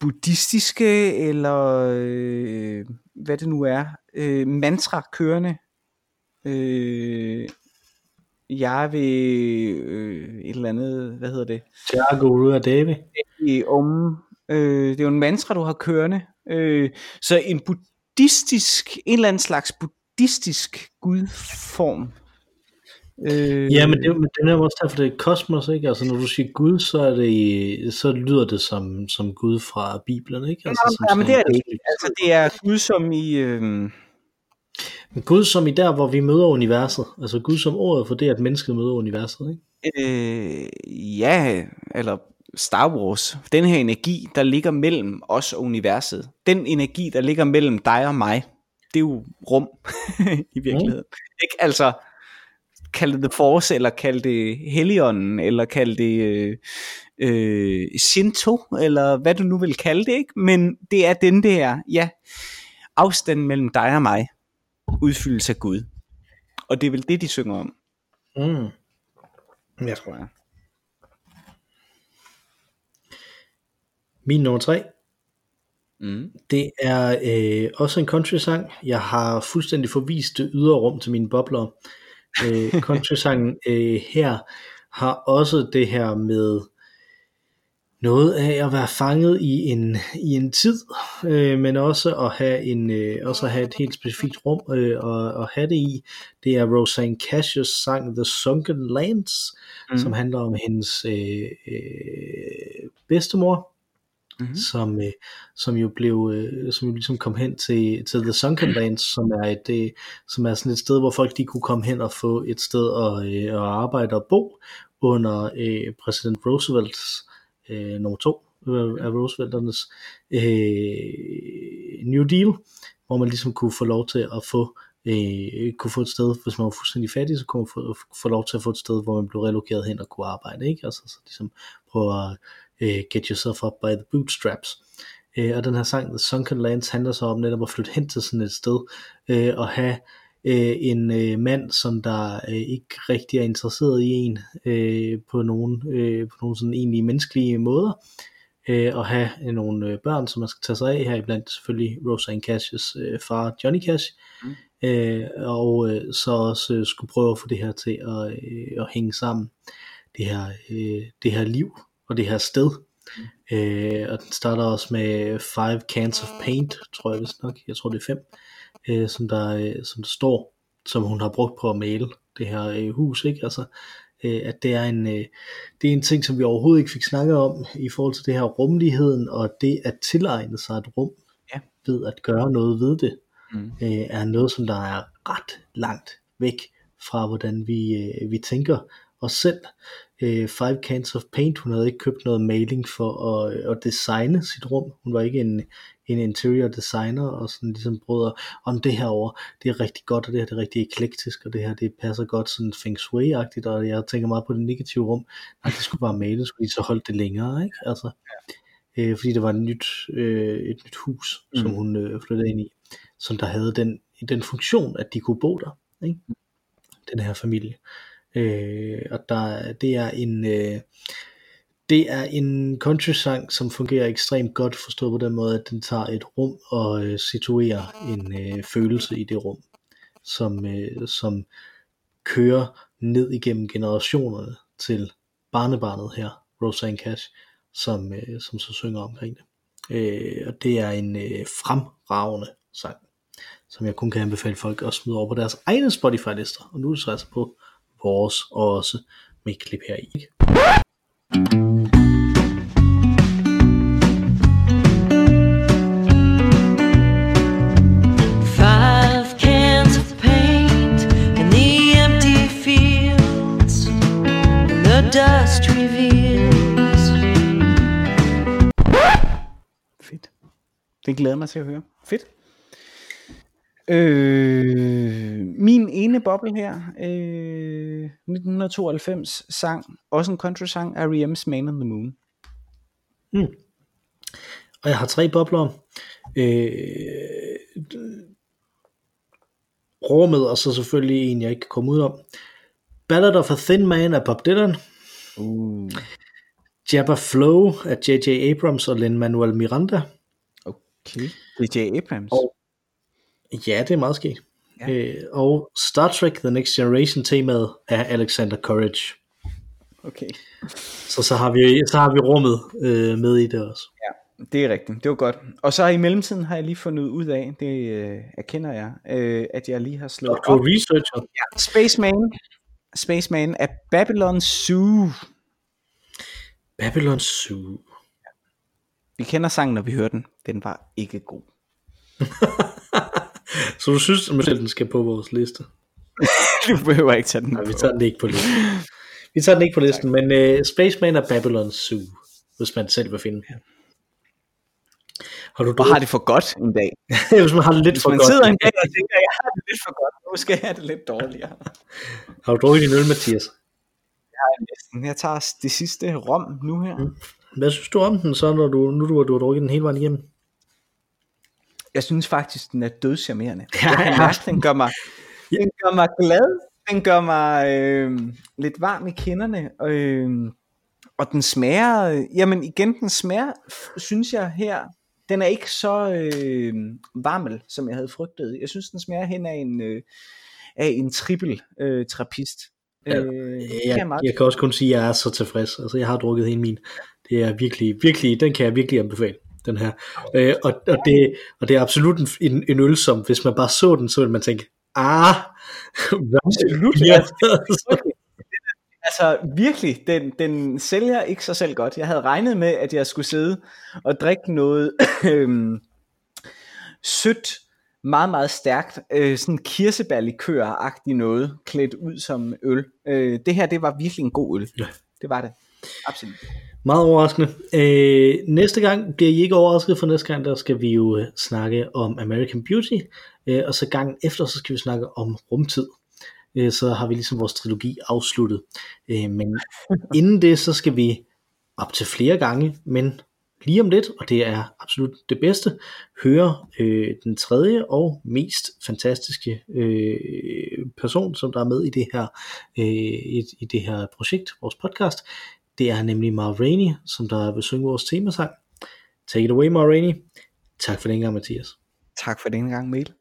buddhistiske, eller øh, hvad det nu er, øh, mantra kørende. Øh, jeg vil øh, et eller andet, hvad hedder det? Tiago Rua Davi. i om øh, det er jo en mantra du har kørende øh, så en buddhistisk en eller anden slags buddhistisk gudform øh, Ja, men det, men det er jo også derfor, det er kosmos, ikke? Altså når du siger Gud, så, er det, så lyder det som, som Gud fra Bibelen, ikke? Altså, som, ja, men det er det ikke altså det er gud som i øh, Men Gud som i der, hvor vi møder universet. Altså Gud som ordet for det, at mennesket møder universet, ikke? øh, ja eller Star Wars. Den her energi der ligger mellem os og universet. Den energi der ligger mellem dig og mig. Det er jo rum i virkeligheden. Ikke? Altså kald det The Force, eller kald det Helionen, eller kald det øh, øh, Shinto, eller hvad du nu vil kalde det, ikke? men det er den der, ja, afstanden mellem dig og mig, udfyldelse af Gud. Og det er vel det, de synger om, Mm. Ja. tror jeg. Min nummer tre, Mm. det er øh, også en country-sang. Jeg har fuldstændig forvist det ydre rum til mine bobler. Øh, country-sangen øh, her har også det her med noget af at være fanget i en, i en tid, øh, men også at have en øh, også at have et helt specifikt rum øh, og, at have det i. Det er Roseanne Cashes sang The Sunken Lands, mm. som handler om hendes øh, øh, bedstemor, Mhm. som, øh, som jo blev, øh, som jo ligesom kom hen til, til The Sunken Lands, som er et, øh, som er sådan et sted, hvor folk de kunne komme hen og få et sted at, øh, at arbejde og bo under øh, præsident Roosevelts øh, nummer to øh, af Roosevelternes øh, New Deal, hvor man ligesom kunne få lov til at få øh, kunne få et sted, hvis man var fuldstændig fattig, så kunne man få, få lov til at få et sted, hvor man blev relokeret hen og kunne arbejde, ikke? Altså så ligesom prøve at øh, get yourself up by the bootstraps. Øh, og den her sang, The Sunken Lands, handler så om netop at flytte hen til sådan et sted, øh, og have øh, en øh, mand, som der øh, ikke rigtig er interesseret i en øh, på nogen, øh, på nogen sådan egentlige menneskelige måder, øh, og have øh, nogle øh, børn, som man skal tage sig af, her iblandt selvfølgelig Roseanne Cash's øh, far Johnny Cash, mm. øh, og øh, så også øh, skulle prøve at få det her til at, øh, at hænge sammen, det her, øh, det her liv og det her sted. Mm. Øh, og den starter også med Five Cans of Paint, tror jeg vist nok, jeg tror det er fem, øh, som, der, øh, som der står, som hun har brugt på at male det her øh, hus, ikke? Altså, øh, at det er, en, øh, det er en ting, som vi overhovedet ikke fik snakket om i forhold til det her rumligheden, og det at tilegne sig et rum Ja. ved at gøre noget ved det, Mm. øh, er noget, som der er ret langt væk fra, hvordan vi, øh, vi tænker os selv. Øh, Five Cans of Paint, hun havde ikke købt noget maling for at, at designe sit rum. Hun var ikke en, en interior designer, og sådan ligesom brød om det her over, det er rigtig godt, og det her det er rigtig eklektisk, og det her det passer godt sådan feng shui-agtigt, og jeg tænker meget på det negative rum. Nej, det skulle bare males, fordi så holdt det længere, ikke? Altså, øh, fordi det var et nyt, øh, et nyt hus, mm. som Mm. hun øh, flyttede ind i, som der havde den, den funktion, at de kunne bo der, ikke? den her familie. Øh, Øh, og der, det er en øh, det er en country sang, som fungerer ekstremt godt forstået på den måde, at den tager et rum og øh, situerer en øh, følelse i det rum, som, øh, som kører ned igennem generationerne til barnebarnet her, Roseanne Cash, som, øh, som så synger omkring det. Øh, og det er en øh, fremragende sang, som jeg kun kan anbefale folk at smide over på deres egne Spotify-lister. Og nu er det så altså på vores også med et klip her i. Ikke? Five cans of paint in the empty fields, and the dust reveals. Fedt. Det glæder mig til at høre. Fedt. Øh, min ene boble her, øh, 1992 sang, også en country sang, R.E.M's Man on the Moon. Og jeg har tre bobler. Øh, rummet, og så selvfølgelig en, jeg ikke kan komme ud om. Ballad of a Thin Man af Bob Dylan. Uh. Jabba Flow af J.J. Abrams og Lin-Manuel Miranda. Okay. Det er J. Abrams. Og- Ja, det er meget sket. Ja. Ja. Øh, og Star Trek The Next Generation temaet af Alexander Courage. Okay. Så så har vi, så har vi rummet øh, med i det også. Det er rigtigt, det var godt. Og så i mellemtiden har jeg lige fundet ud af, det øh, erkender jeg, øh, at jeg lige har slået er op. researcher. Spaceman, Spaceman af Babylon Zoo. Babylon Zoo. Vi kender sangen, når vi hører den. Den var ikke god. Så du synes, at den skal på vores liste? Du behøver ikke tage den Nej, vi på. tager den ikke på listen. Vi tager den ikke på listen, men uh, Spaceman og Babylon Zoo, hvis man selv vil finde. Har du Hvor har det for godt en dag. hvis man har det lidt Hvis for man godt. sidder en dag og tænker, jeg har det lidt for godt, nu skal jeg have det lidt dårligere. Har du drukket din øl, Mathias? Næsten. Jeg tager det sidste rom nu her. Hvad synes du om den så, når du, nu du, du har drukket den hele vejen igennem? Jeg synes faktisk, den er dødcharmerende. Ja, ja. mærke, den gør mig, den gør mig glad. Den gør mig øh, lidt varm i kinderne. Øh, og den smager, øh, jamen igen, den smager, synes jeg her, den er ikke så øh, varmel, som jeg havde frygtet. Jeg synes, den smager hen af en, øh, af en trippel øh, trappist. Ja, øh, kan Jeg, jeg jeg kan også kun sige, at jeg er så tilfreds. Altså, jeg har drukket hele min. Det er virkelig, virkelig, den kan jeg virkelig anbefale, den her. Øh, og, og, det, og det er absolut en, en, en øl, som hvis man bare så den, så ville man tænke, ah, Absolut, Ja. Altså virkelig, den, den sælger ikke sig selv godt. Jeg havde regnet med, at jeg skulle sidde og drikke noget øhm, sødt, meget, meget stærkt, øh, sådan kirsebærlikør-agtigt noget, klædt ud som øl. Øh, det her, det var virkelig en god øl. Ja. Det var det. Absolut. Meget overraskende. Øh, næste gang bliver I ikke overrasket, for næste gang der skal vi jo øh, snakke om American Beauty, øh, og så gangen efter, så skal vi snakke om rumtid. Øh, så har vi ligesom vores trilogi afsluttet. Øh, men inden det, så skal vi op til flere gange, men lige om lidt, og det er absolut det bedste, høre øh, den tredje og mest fantastiske øh, person, som der er med i det her, øh, i, i det her projekt, vores podcast, det er nemlig Ma Rainey, som der vil synge vores temasang. Take it away, Ma Rainey. Tak for den gang, Mathias. Tak for den gang, Mikkel.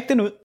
Tjek den ud.